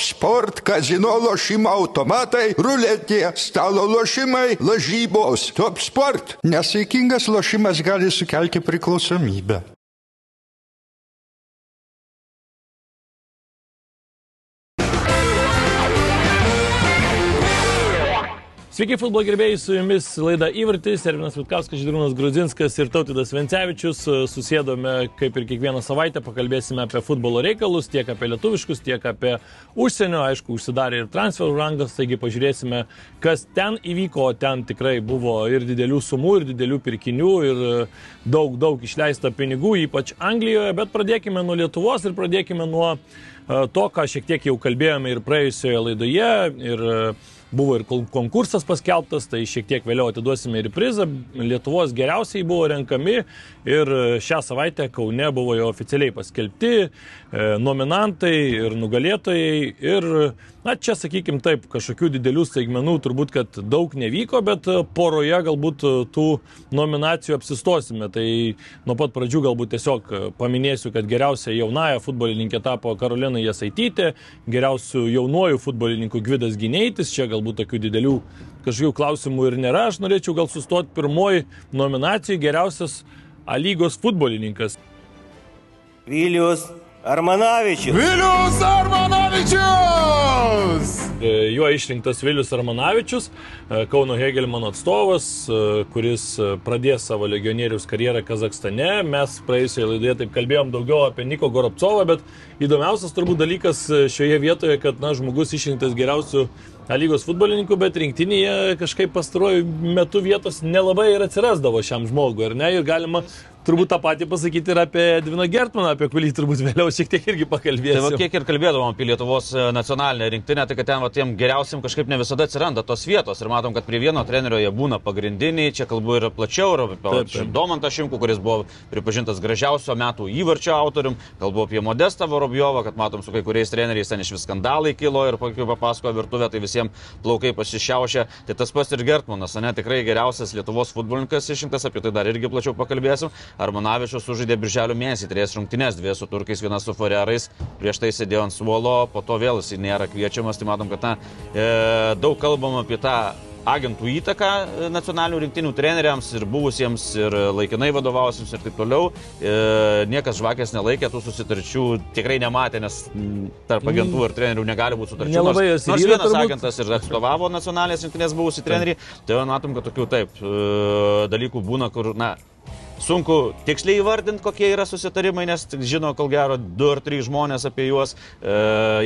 Sport, kazino lošimo automatai, ruletė, stalo lošimai, lažybos. Top sport. Nesaikingas lošimas gali sukelti priklausomybę. Sveiki, futbolo gerbėjai, su jumis laida Įvartis, Ervinas Vitkauskas, Židrūnas Grudzinskas ir Tautidas Vencevičius. Susėdome, kaip ir kiekvieną savaitę, pakalbėsime apie futbolo reikalus, tiek apie lietuviškus, tiek apie užsienio. Aišku, užsidarė ir transferų rangas, taigi pažiūrėsime, kas ten įvyko. Ten tikrai buvo ir didelių sumų, ir didelių pirkinių, ir daug, daug išleista pinigų, ypač Anglijoje. Bet pradėkime nuo Lietuvos ir pradėkime nuo to, ką šiek tiek jau kalbėjome ir praėjusioje laidoje. Ir buvo ir konkursas paskelbtas, tai šiek tiek vėliau atiduosime ir prizą. Lietuvos geriausiai buvo renkami ir šią savaitę Kaune buvo jau oficialiai paskelbti e, nominantai ir nugalėtojai. Ir, na, čia, sakykim, taip, kažkokių didelių staigmenų turbūt, kad daug nevyko, bet poroje galbūt tų nominacijų apsistosime. Tai nuo pat pradžių galbūt tiesiog paminėsiu, kad geriausia jaunaja futbolininkė tapo Karolina Jasaitytė, geriausių jaunuoju futbolininku Gvidas Gyneitis, čia galbūt tokių didelių kažkokių klausimų ir nėra. Aš norėčiau gal sustoti pirmoji nominacijai geriausias A lygos futbolininkas. Vilius Armanavičius. Vilius Armanavičius! Juo išrinktas Vilius Armanavičius, Kauno Hegelmano atstovas, kuris pradės savo legionierius karjerą Kazakstane. Mes praėjusioje laidoje taip kalbėjom daugiau apie Niko Goropcovą, bet įdomiausias turbūt dalykas šioje vietoje, kad na, žmogus išrinktas geriausių A lygos futbolininkų, bet rinktinėje kažkaip pastaruoju metu vietos nelabai ir atsirasdavo šiam žmogui, ar ne? Ir galima turbūt tą patį pasakyti ir apie Edviną Gertmaną, apie kurį turbūt vėliau šiek tiek irgi pakalbėsime. Tai va, kiek ir kalbėdavom apie Lietuvos nacionalinę rinktinę, tai kad ten va, tiem geriausiam kažkaip ne visada atsiranda tos vietos. Ir matom, kad prie vieno trenerio jie būna pagrindiniai, čia kalbu ir plačiau, ir apie Domantą Šimku, kuris buvo pripažintas gražiausio metų įvarčio autorium, kalbu apie Modestą Vorobjovą, kad matom su kai kuriais treneriais ten iš vis skandalai kilo ir papasakojo virtuvę, tai visiems plaukai pasišiaušia. Tai tas pats ir Gertmanas, ne tikrai geriausias Lietuvos futbolininkas išrinktas, apie tai dar irgi plačiau pakalbėsim. Armanavičius sužaidė birželio mėnesį, turės rungtynės, dvi su turkais, viena su forerais, prieš tai sėdėjo ant suolo, po to vėl jis nėra kviečiamas, tai matom, kad na, e, daug kalbam apie tą agentų įtaką nacionalinių rinktinių treneriams ir buvusiems ir laikinai vadovausiems ir taip toliau. E, niekas žvakės nelaikė tų susitarčių, tikrai nematė, nes tarp agentų ir trenerių negali būti sutarčių. Nelabai Nors, nors vienas turbūt... agentas ir atstovavo nacionalinės rinktinės buvusi treneriai, tai matom, kad tokių taip e, dalykų būna, kur, na, Sunku tiksliai įvardinti, kokie yra susitarimai, nes žino, kol gero, du ar trys žmonės apie juos, e,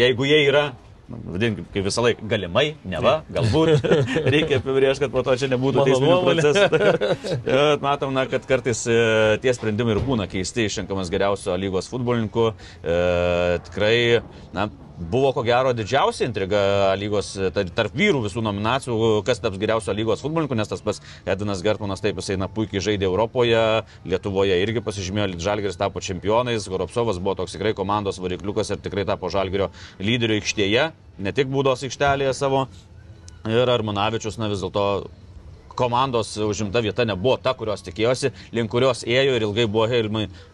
jeigu jie yra, vadinkim, kaip visą laiką, galimai, neva, galbūt, reikia apibrėžti, kad po to čia nebūtų teisminių procesų. Matom, na, kad kartais e, tie sprendimai ir būna keisti, išrenkamas geriausio lygos futbolininku. E, tikrai, na, buvo ko gero didžiausia intriga lygos tarp vyrų visų nominacijų, kas taps geriausio lygos futbolininku, nes tas pats Edinas Gertmanas taip jisai na, puikiai žaidė Europoje, Lietuvoje irgi pasižymėjo, Žalgiris tapo čempionais, Goropsovas buvo toks tikrai komandos varikliukas ir tikrai tapo Žalgirio lyderiu aikštėje, ne tik būdos aikštelėje savo. Ir Armanavičius, na vis dėlto komandos užimta vieta nebuvo ta, kurios tikėjosi, link kurios ėjo ir ilgai buvo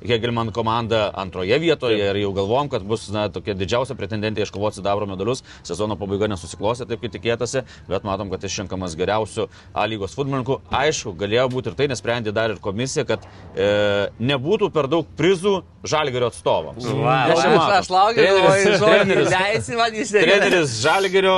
Hegelman komanda antroje vietoje taip. ir jau galvom, kad bus na, tokia didžiausia pretendentė iškovoti sidabro medalius. Sezono pabaiga nesusiklostė taip, kaip tikėtasi, bet matom, kad išrinkamas geriausių A lygos futbolininkų. Aišku, galėjo būti ir tai, nesprendė dar ir komisija, kad e, nebūtų per daug prizų Žalgerio atstovams. Aš, aš laukiu, treneris, treneris, leisi man įsivaizduoti. Treneris Žalgerio,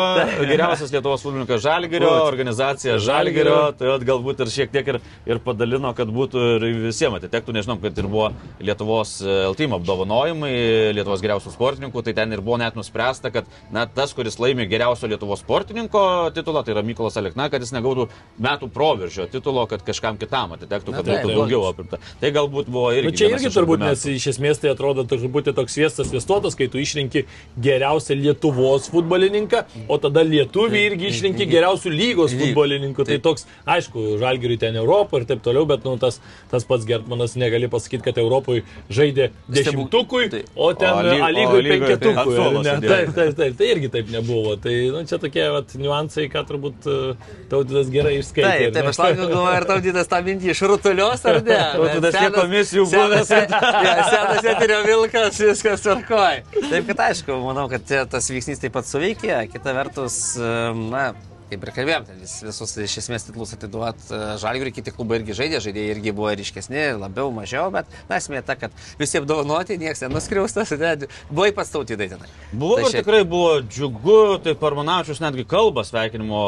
geriausias Lietuvos futbolininkas Žalgerio, organizacija Žalgerio, tai galbūt ir šiek tiek ir, ir padalino, kad būtų ir visiems atitektų, nežinau, kad ir buvo Lietuvos LTIM apdovanojimai, Lietuvos geriausių sportininkų, tai ten ir buvo net nuspręsta, kad na, tas, kuris laimi geriausio Lietuvos sportininko titulą, tai yra Mykolas Alekna, kad jis negautų metų proveržio titulo, kad kažkam kitam atitektų, kad būtų daugiau apimta. Tai galbūt buvo irgi. Bet čia irgi turbūt, nes iš esmės tai atrodo turbūt toks viestas viestuotas, kai tu išrinki geriausią Lietuvos futbolininką, o tada lietuvį irgi išrinki geriausių lygos futbolininkų. Tai toks aišku, Žalgiriui ten Europo ir taip toliau, bet nu, tas, tas pats Gertmanas negali pasakyti, kad Europoje žaidė dešimtukui, Taip. o ten O lyg- A o lygui lygoj tai penketukui. sėdėjo. Taip, taip, taip, tai irgi taip nebuvo. Tai nu, čia tokie vat, niuansai, ką turbūt uh, tautydas gerai išskaitė. Taip, taip, aš laukiu, galvoju, ar tau didas tą mintį iš rutulios ar ne. Tiek senas- komisijų buvęs. Ja, Senas eterio vilkas, viskas tvarkoja. Taip, kad aišku, manau, kad tas veiksnys taip pat suveikė. Kita vertus, na, kaip ir kalbėjom, ten vis, visus iš esmės titlus atiduot e, žalgiui, kiti klubai irgi žaidė, žaidėjai irgi buvo ryškesni, labiau, mažiau, bet na, esmė ta, kad visi apdovanoti, niekas nenuskriaustas, ne, buvai pats tautydai tenai. Buvo Tai ir šiaip- tikrai buvo džiugu, tai Parmanavičius netgi kalbą sveikinimo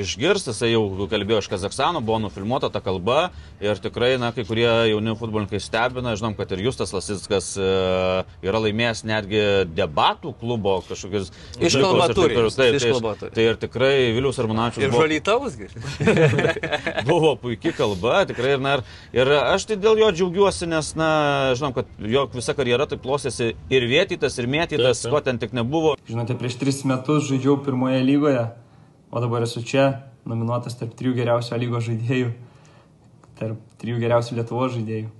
išgirsti, jisai jau kalbėjo iš Kazakstano, buvo nufilmuota ta kalba ir tikrai, na, kai kurie jauni futbolininkai stebina, žinom, kad ir Justas Lasitskas e, yra laimėjęs netgi debatų klubo kažkokius. Dalykus ir turi, taip. Taip, iškalbą tai, ir tikrai Vilius Armanavičius Ir buvo, žolytausgi. buvo puikia kalba, tikrai ir, na, ir, ir aš tai dėl jo džiaugiuosi, nes, na, žinom, kad jo visa karjera taip klostėsi ir vietytas, ir mėtytas, ko ten tik nebuvo. Žinote, prieš tris metus žaidžiau pirmoje lygoje, o dabar esu čia, nominuotas tarp trijų geriausių lygos žaidėjų, tarp trijų geriausių Lietuvos žaidėjų.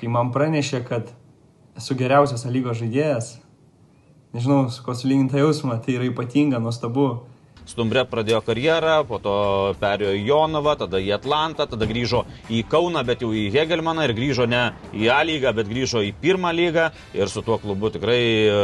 Kai man pranešė, kad esu geriausias lygos žaidėjas, nežinau, su ko sulyginta jausma, tai yra ypatinga, nuostabu. Stumbrė pradėjo karjerą, po to perėjo į Jonavą, tada į Atlantą, tada grįžo į Kauną, bet jau į Hegelmaną ir grįžo ne į A lygą, bet grįžo į pirmą lygą ir su tuo klubu tikrai e,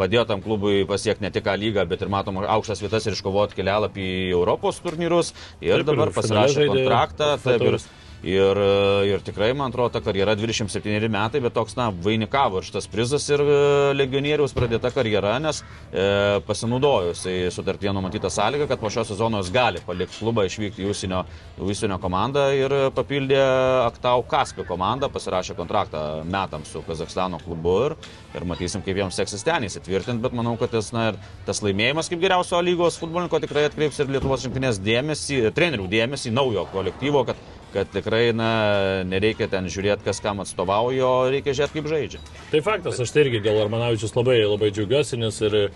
padėjo tam klubui pasiekti ne tik A lygą, bet ir matom aukštas vietas ir iškovoti kelialapį į Europos turnyrus ir Taip, dabar pasirašė kontraktą. Taip, ir. Ir, e, ir tikrai, man atrodo, ta karjera 27 metai, bet toks, na, vainikavo ir šitas prizas ir e, legionieriaus pradėta karjera, nes e, pasinaudojus į sutartyje numatytą sąlygą, kad po šio sezono jis gali palikti klubą, išvykti į užsienio, užsienio komandą ir papildė Aktau Kaspio komandą, pasirašė kontraktą metams su Kazakstano klubu ir, ir matysim, kaip jiems seksis ten įsitvirtinti, bet manau, kad tas, na, ir tas laimėjimas kaip geriausio lygos futbolininko tikrai atkreips ir Lietuvos rinktinės dėmesį, trenerių dėmesį naujo kolektyvo, kad kad tikrai na, nereikia ten žiūrėti, kas kam atstovauja, o reikia žiūrėti, kaip žaidžia. Tai faktas, aš tai irgi dėl Armanavičius labai, labai džiaugiuosi, nes ir e,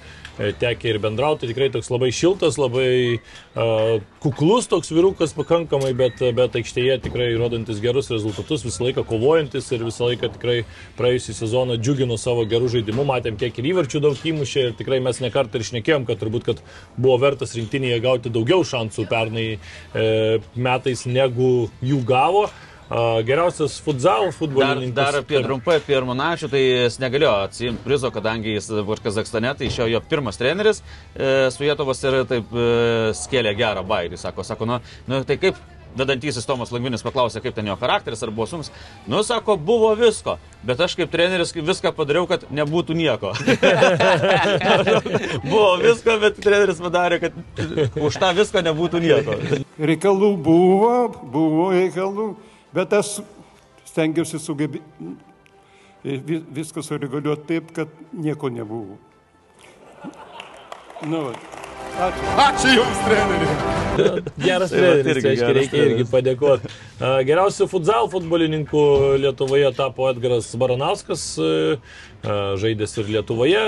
tekia ir bendrauti, tikrai toks labai šiltas, labai uh, kuklus toks vyrukas pakankamai, bet, bet aikštėje tikrai rodantis gerus rezultatus, visą laiką kovojantis ir visą laiką tikrai praėjusią sezoną džiugino savo gerų žaidimų, matėm kiek ir įvarčių daug įmušė ir tikrai mes nekart ir šnekėjom, kad turbūt, kad buvo vertas rinktinėje gauti daugiau šansų pernai e, metais negu jų gavo. Geriausias futsal Dar, futbolininkas. dar apie trumpai apie Armanavičių, tai jis negalėjo atsiimti prizo, kadangi jis dabar Kazakstane, tai išėjo jo pirmas treneris e, su Jėtovas ir taip e, skėlė gerą bairį. Sako, sako, nu, nu tai kaip vedantysis Tomas Langvinis paklausė, kaip ten jo charakteris, ar buvo sunkus. Nu, sako, buvo visko, bet aš kaip treneris viską padariau, kad nebūtų nieko. buvo visko, bet treneris padarė, kad už tą viską nebūtų nieko. Reikalų buvo, buvo reikalų, bet aš stengiausi sugebėti viską sureguliuoti taip, kad nieko nebuvo. Nu, va. Ačiū. Ačiū Jums, treneri. Geras Tai treneris, irgi reiškia, geras reikia irgi treneris. padėkoti. Geriausiu futsal futbolininku Lietuvoje tapo Edgaras Baranauskas, e, žaidęs ir Lietuvoje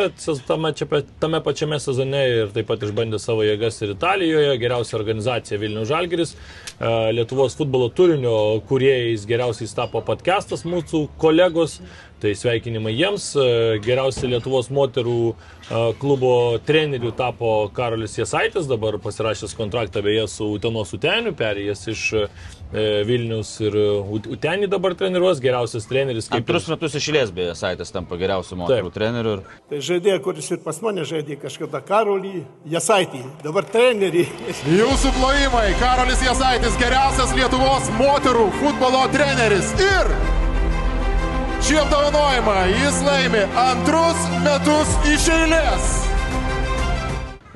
tame, tame pačiame sezone ir taip pat išbandė savo jėgas ir Italijoje. Geriausia organizacija Vilnių Žalgeris. Lietuvos futbolo turinio kuriejais geriausiais tapo podcastas mūsų kolegos. Tai sveikinimai jiems. E, Geriausia Lietuvos moterų e, klubo treneriu tapo Karolis Jasaitis, dabar pasirašęs kontraktą beje su Utenos Uteniu, perėjęs iš e, Vilnius ir Ut- Utenį dabar treniruos. Geriausias treneris kaip Antrus metus išėlės beje, Saitas tampa geriausiu moterų Taip. treneriu. Ir... Tai žaidėja, kuris ir pas mane žaidė kažkada Karolį Jasaitį, dabar trenerį. Jūsų plojimai. Karolis Jasaitis, geriausias Lietuvos moterų futbolo treneris. Ir šį apdovanojimą jis laimi antrus metus iš eilės.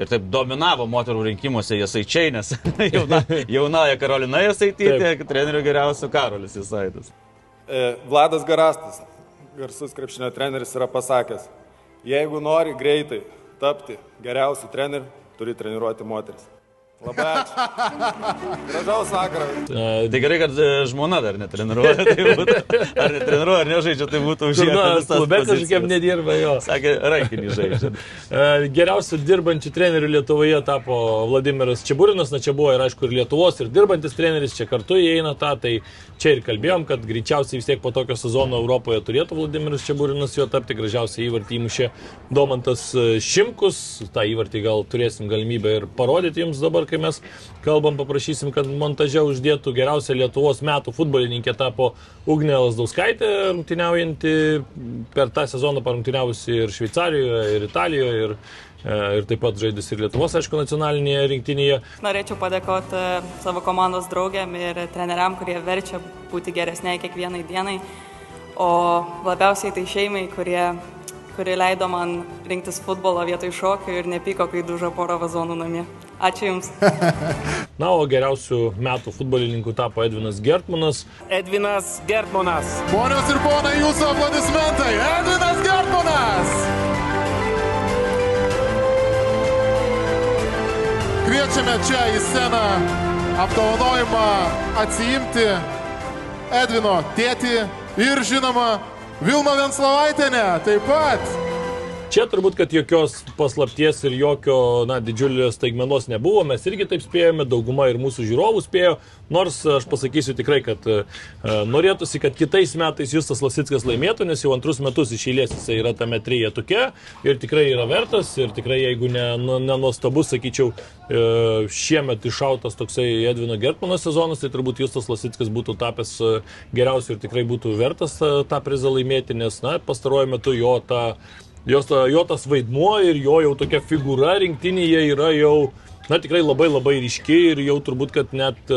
Ir taip dominavo moterų rinkimuose Jasaičiai, nes jauna, jaunaja Karolina Jasaitytė, trenerių geriausiu Karolis Jasaitis. E, Vladas Garastas, garsus krepšinio treneris, yra pasakęs, jeigu nori greitai tapti geriausiu treneriu, turi treniruoti moteris. Labai ačiū. Gražaus vakaro. Tai gerai, kad e, žmona dar netreniruoja. Tai būtų, ar netreniruoja, ar nežaidžia, tai būtų už Na, klube kažkiek nedirba jo. Sakė, rankinį žaidžia. E, Geriausiu dirbančiu treneriu Lietuvoje tapo Vladimiras Čiaburinas, na čia buvo ir aišku ir Lietuvos, ir dirbantis treneris, čia kartu įeina tą, tai čia ir kalbėjom, kad greičiausiai vis tiek po tokio sezono Europoje turėtų Vladimiras Čiaburinas jo tapti, gražiausiai įvartį įmušė Domantas Šimkus, tą įvartį gal turėsim galimybę ir parodyti jums dabar, kai mes kalbam, paprašysim, kad montaže uždėtų geriausia Lietuvos metų futbolininkė tapo Ugnė Lasdauskaitė, rungtyniaujanti per tą sezoną parungtyniavusi ir Šveicarijoje, ir Italijoje, ir, e, ir taip pat žaidus ir Lietuvos, aišku, nacionalinėje rinktinėje. Norėčiau padėkoti savo komandos draugiam ir treneriam, kurie verčia būti geresniai kiekvienai dienai, o labiausiai tai šeimai, kurie, kurie leido man rinktis futbolo vietoj šokio ir nepyko, kai dužo porą vazonų namie. Ačiū Jums. Na, o geriausių metų futbolininkų tapo Edvinas Gertmanas. Edvinas Gertmanas. Ponios ir ponai, jūsų aplaudismentai. Edvinas Gertmanas. Kviečiame čia į sceną apdovanojimą atsiimti Edvino tėtį ir žinoma Vilma Venslavaitinė taip pat. Čia turbūt, kad jokios paslapties ir jokio, na, didžiulės staigmenos nebuvo, mes irgi taip spėjome, dauguma ir mūsų žiūrovų spėjo, nors aš pasakysiu tikrai, kad e, norėtųsi, kad kitais metais Justas Lasitskas laimėtų, nes jau antrus metus iš eilės jisai yra tame trijetuke ir tikrai yra vertas ir tikrai jeigu ne, nu, ne nuostabus, sakyčiau, e, šiemet iššautas toksai Edvino Gertmano sezonas, tai turbūt Justas Lasitskas būtų tapęs e, geriausiu ir tikrai būtų vertas e, tą prizą laimėti, nes, na, pastaruoju metu jo ta jos, jo tas vaidmuo ir jo jau tokia figūra rinktinėje yra jau, na tikrai labai labai ryški ir jau turbūt, kad net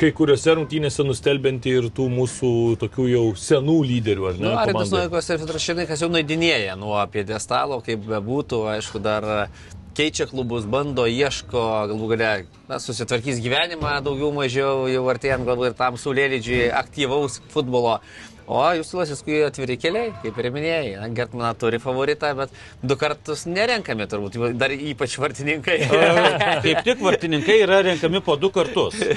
kai kuriuose rungtynėse nustelbinti ir tų mūsų tokių jau senų lyderių, ar ne? Nu, komandai. Noikos ir Fitrašininkas jau nuidinėja nuo piedestalo, kaip bebūtų, aišku, dar keičia klubus, bando, ieško, galų gale na, susitvarkys gyvenimą daugiau mažiau, jau artėjant galbūt ir tam saulėlydžiui aktyvaus futbolo. O jūs Lasiskui atviri keliai, kaip ir minėjai. Na, Gertmaną turi favoritą, bet du kartus nerenkami turbūt, dar ypač vartininkai. Kaip tik vartininkai yra renkami po du kartus. E,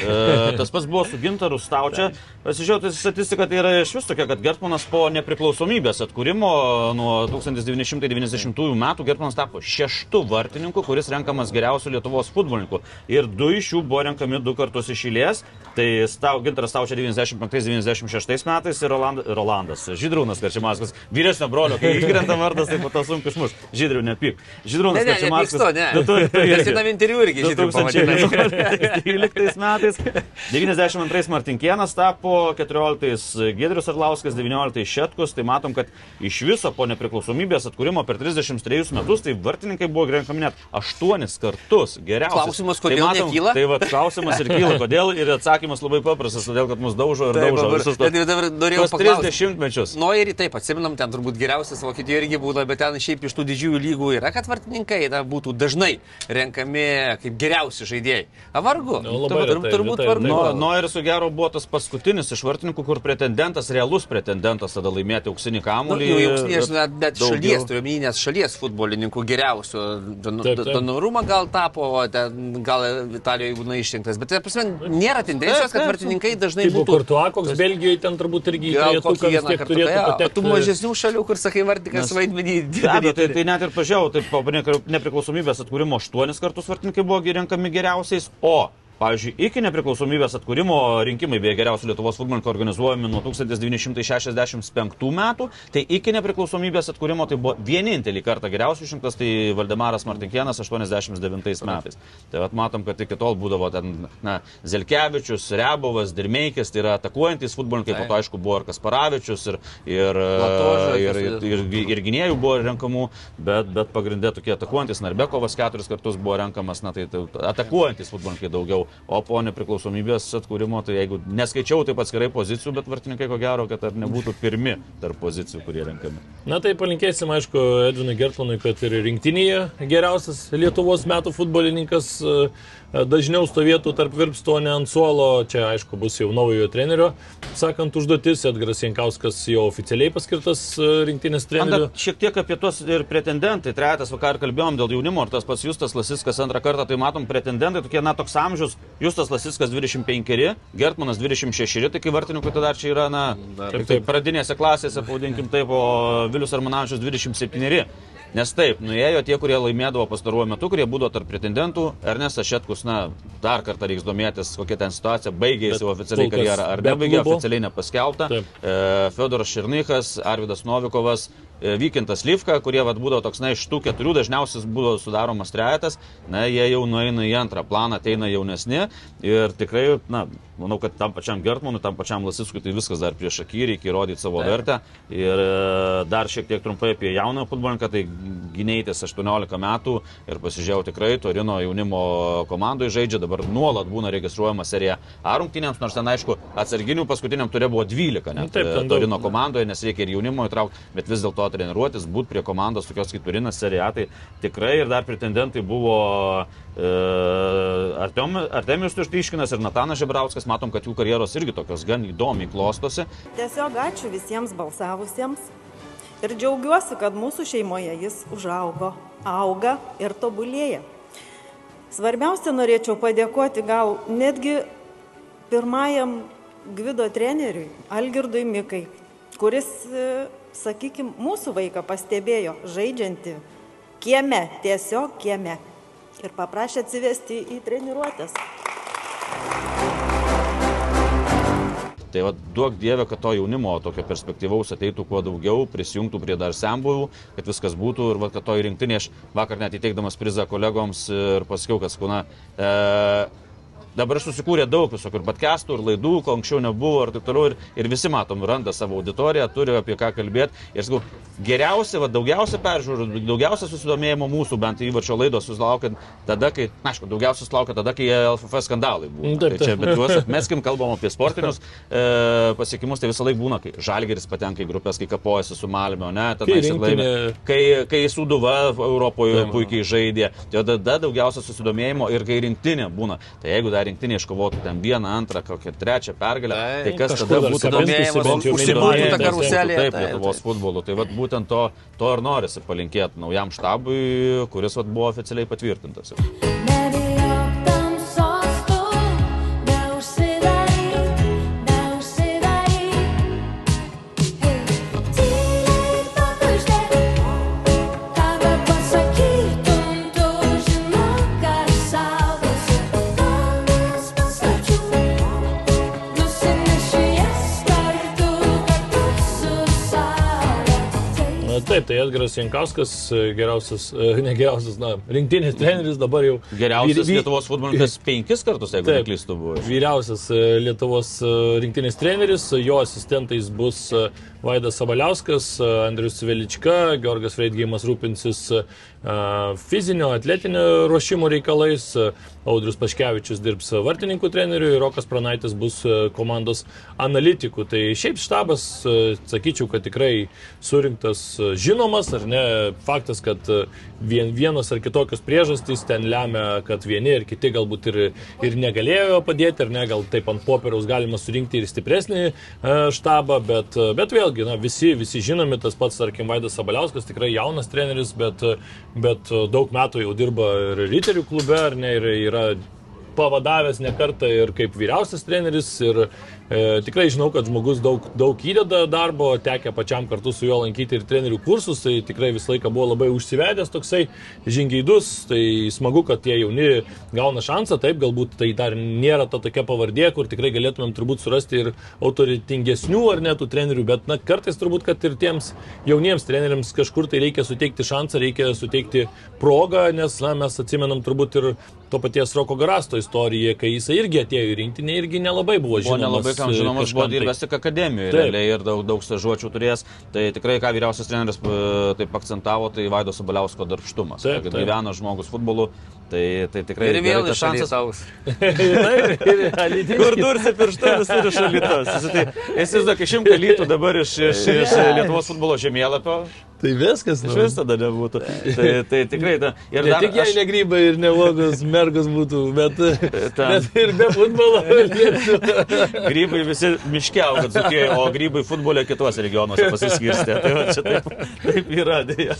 tas pats buvo su Gintaru Staučia. Pasižiūrėjau, tai statistika tai yra iš vis tokia, kad Gertmanas po nepriklausomybės atkūrimo nuo 1990 metų Gertmanas tapo šeštų vartininku, kuris renkamas geriausiu Lietuvos futbolininku. Ir du iš jų buvo renkami du kartus iš eilės. Tai Stau, Gintaras Staučia 95-96 metais ir Roland, Rolandas. Žydrūnas Karčiamaskas. Vyresnio brolio, kai įkrenta vardas, tai po to sunku išmuš. Žydrių nepyk. Žydrūnas Ne, ne, Karčiamaskas. nepykstu, ne. Nu, tu- tu irgi. vienam interviu irgi Žydrių pavadinai. 2012 metais. 92 Martinkienas tapo, 14 Gedrius Arlauskas, 19 Šetkus. Tai matom, kad iš viso po nepriklausomybės atkūrimo per 33 metus tai vartininkai buvo renkami net 8 kartus. Geriausias. Klausimas, kodėl nekyla? Tai va, klausimas ir kyla, kodėl. Ir atsakymas labai paprastas, todėl kad mus daužo ir Taip, daužo dabar- visus bet dabar norėjau tuos paklausti. 30 mečius. Noirį taip, atsiminam, ten turbūt geriausias Vokietijoje irgi būna, bet ten šiaip iš tų didžiųjų lygų yra, kad vartininkai na, būtų dažnai renkami kaip geriausi žaidėjai. A vargu. Nu, labai Tur- retai, turbūt retai, vargu. Nu, nu ir su gero buvo tas paskutinis iš vartininkų, kur pretendentas, realus pretendentas tada laimėti auksinį Nu, kamuolį. jau auksinės, net, net šalies, turiu minės šalies futbolininkų geriausių. Donorumą gal tapo, o ten, gal Italijoje būna išrinktas. Bet, tai, prasme, nėra tendencijos, kad vartininkai dažnai Tai būtų... Kortuo, koks Belgijoje ten turbūt irgi Gal kokį vieną kartą. tai. Tų mažesnių šalių, kur sakai, vartikas Nes- vaidmenį. Abejo, tai, tai net ir pažiūrėjau, tai po nepri- nepriklausomybės atkūrimo aštuonis kartus vartininkai buvo renkami geriausiais, o Pavyzdžiui, iki nepriklausomybės atkūrimo rinkimai beje geriausių Lietuvos futbolininkų organizuojami nuo 1965 metų, tai iki nepriklausomybės atkūrimo tai buvo vienintelį kartą geriausių išrinktas, tai Valdemaras Martinkienas 89 metais. Tai vat matom, kad iki tol būdavo ten, na, Zelkevičius, Rebovas, Dirmeikis, tai yra atakuojantis futbolininkai, po to aišku buvo ir Kasparavičius, ir, ir, Latoža, ir, kas- ir, ir, ir gynėjų buvo renkamų, bet, bet pagrindė tokie atakuojantis, Narbekovas keturis kartus buvo renkamas, na tai, tai atakuojantis futbolininkai daugiau. O po nepriklausomybės atkūrimo, tai jeigu neskaičiau taip atskirai pozicijų, bet vartininkai ko gero, kad ar nebūtų pirmi tarp pozicijų, kurie renkami. Na tai palinkėsim, aišku, Edvinui Gertmanui, kad ir rinktinėje geriausias Lietuvos metų futbolininkas dažniau stovėtų tarp virpsto, ne ant suolo. Čia, aišku, bus jau naujojo trenerio, sakant, užduotis. Edgaras Jankauskas jau oficialiai paskirtas e, rinktinės treneriu. Ant, šiek tiek apie tuos ir pretendentai. Trejatas vakar kalbėjom dėl jaunimo, ar tas pats Justas Lasiskas antrą kartą, tai matom pretendentai, tokie, na, toks amžius. Justas Lasiskas 25, Gertmanas 26, tai kai vartininkų tada dar čia yra, na, taip, taip, pradinėse klasėse, pavadinkim taip, o Vilius Armanavičius 27. Nes taip, nuėjo tie, kurie laimėdavo pastaruoju metu, kurie būdavo tarp pretendentų. Ernestas Šetkus, na, dar kartą reiks domėtis, kokia ten situacija, baigė jau oficialiai karjerą ar nebaigė, oficialiai nepaskelbta. Taip. E, Fedoras Širnykas, Arvidas Novikovas, Vykintas Livka, kurie vat, būdavo toks, na, iš tų keturių dažniausiai būdavo sudaromas trejetas, na, jie jau nueina į antrą planą, ateina jaunesni ir tikrai, na, manau, kad tam pačiam Gertmanui, tam pačiam Lasiskui tai viskas dar prieš akį, reikia įrodyti savo Taip. vertę. Ir e, dar šiek tiek trumpai apie jauną futbolininką, tai gynėjtis 18 metų ir pasižiūrėjau tikrai, Torino jaunimo komandoje žaidžia, dabar nuolat būna registruojama serija A rungtynėms, nors ten aišku, atsarginių paskutiniam turė buvo 12, net Taip, e, Torino komandoje, nes reikia ir jaunimo įtraukti, bet vis dėlto treniruotis, būti prie komandos tokios kaip Turinas seriatai. Tikrai ir dar pretendentai buvo e, Artemijus Tuštiškinas ir Natanas Žebrauskas. Matom, kad jų karjeros irgi tokios gan įdomiai klostosi. Tiesiog ačiū visiems balsavusiems. Ir džiaugiuosi, kad mūsų šeimoje jis užaugo, auga ir tobulėja. Svarbiausia, norėčiau padėkoti gal netgi pirmajam Gvido treneriui Algirdui Mikai, kuris sakykime, mūsų vaiką pastebėjo žaidžiantį kieme, tiesiog kieme ir paprašė atsivesti į treniruotės. Tai va, duok Dievę, kad to jaunimo tokio perspektyvaus ateitų kuo daugiau, prisijungtų prie dar sembuvų, kad viskas būtų ir va, kad to įrinktinė, aš vakar net įteikdamas prizą kolegoms ir pasakiau, kad skuna, e, Dabar susikūrė daug visokių ir podcastų, ir laidų, ko anksčiau nebuvo, ir taip toliau. Ir, ir visi matom, randa savo auditoriją, turi apie ką kalbėti. Ir sakau, geriausia, va, daugiausia peržiūrų, daugiausia susidomėjimo mūsų bent įvarčio laidos susilaukia tada, kai, na, aišku, daugiausia susilaukia tada, kai LFF skandalai buvo. Taip, taip. Tai čia, bet juos atmeskim, kalbam apie sportinius e, pasiekimus, tai visą laiką būna, kai Žalgeris patenka į grupės, kai kapojasi su Malmio, ne, tada jis laimė. Kai, kai Suduva Europoje puikiai žaidė, tai tada daugiausia susidomėjimo ir kai rinktinė būna. Tai jeigu dar rinktinė iškovotų ten vieną, antrą, kokią trečią pergalę, tai, kas tada būtų domėjimas, užsibūtų tą karuselę. Taip, Lietuvos futbolu. Tai vat, būtent to, to ir norisi palinkėti naujam štabui, kuris vat, buvo oficialiai patvirtintas. Jau. Taip, tai Edgaras Jankauskas, geriausias, ne geriausias, na, rinktinės treneris dabar jau. Geriausias vyri, Lietuvos futbolininkas penkis kartus, jeigu neklystu, buvo. Vyriausias e, Lietuvos e, rinktinės treneris, jo asistentais bus e, Vaidas Sabaliauskas, Andrius Velička, Georgas Freidgeimas rūpinsis fizinio, atletinio ruošimo reikalais, Audrius Paškevičius dirbs vartininkų treneriu Rokas Pranaitis bus komandos analitikų. Tai šiaip štabas, sakyčiau, kad tikrai surinktas žinomas, ar ne, faktas, kad vien, vienos ar kitokios priežastys ten lemia, kad vieni ir kiti galbūt ir, ir negalėjo padėti, ar ne, gal taip ant popieriaus galima surinkti ir stipresnį štabą, bet, bet vėlgi, na, visi, visi žinomi, tas pats, tarkim, Vaidas Sabaliauskas, tikrai jaunas treneris, bet, bet daug metų jau dirba ir Riterių klube, ar ne, ir yra pavadavęs ne kartą ir kaip vyriausias treneris ir E, tikrai žinau, kad žmogus daug, daug įdeda darbo, tekia pačiam kartu su juo lankyti ir trenerių kursus, tai tikrai visą laiką buvo labai užsivedęs toksai žingeidus, tai smagu, kad tie jauni gauna šansą, taip, galbūt tai dar nėra ta tokia pavardė, kur tikrai galėtumėm turbūt surasti ir autoritingesnių ar netų trenerių, bet na, kartais turbūt, kad ir tiems jauniems treneriams kažkur tai reikia suteikti šansą, reikia suteikti progą, nes na, mes atsimenam turbūt ir to paties Roko Garasto istoriją, kai jisai irgi atėjo į rinktinę, irgi nelabai buvo žinomas. Buvo nelabai kam žinomas kažkam buvo tai. dirbęs tik akademijoje realiai ir daug, daug stažuočių turėjęs. Tai tikrai, ką vyriausias treneris e, taip akcentavo, tai Vaido Sabaliausko darbštumas. Taip, taip. gyvena žmogus futbolu, tai, tai tikrai Ir vėl tas iš šansas. Alytaus. Kur dursi pirštu visur iš Alytaus. Tai, įsivaizduok, išimk Alytų dabar iš, iš, iš Lietuvos futbolo žemėlapio. Tai viskas, Iš vis tada nebūtų. Tai, tai tikrai. Ta, Ir ne tik jei negrybai ir nelogos mergos būtų, bet, bet ir be futbolo. Grybai visi miške auga dzukėje, o grybai futbole kituose regionuose pasiskirstė. Tai va, čia taip, taip yra. Dėja.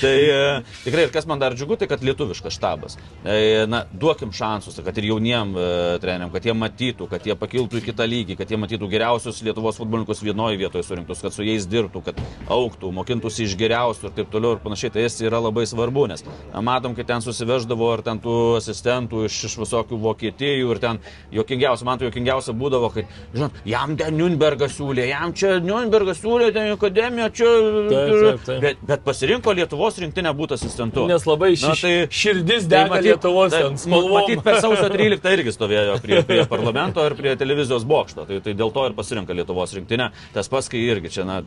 Tai e, tikrai ir kas man dar džiugu, tai kad lietuviškas štabas. E, na, duokim šansus, kad ir jauniem e, treneriam, kad jie matytų, kad jie pakiltų į kitą lygį, kad jie matytų geriausius Lietuvos futbolininkus vienoje vietoje surinktus, kad su jais dirbtų, kad auktų, mokintųsi iš geriausių ir taip toliau ir panašiai. Tai jis yra labai svarbu, nes na, matom, kad ten susiveždavo ar ten tų asistentų iš, iš visokių Vokietijų ir ten jokingiausia, man tai jokingiausia būdavo, kai, žinot, jam ten Nürnbergas siūlė, jam čia Nürnbergas siūlė, ten akademija, čia... Taip, taip, taip. Bet, bet pasirinko Lietuvos rinktinę būti asistentu. Nes labai Na, ši- tai- širdis tai dega matyt- Lietuvos tai ten spalvom. Matyt, per sausio 13 irgi stovėjo prie, prie parlamento ir prie televizijos bokšto. Tai, tai dėl to ir pasirinka Lietuvos rinktinę. Tas pats, kai irgi čia, na,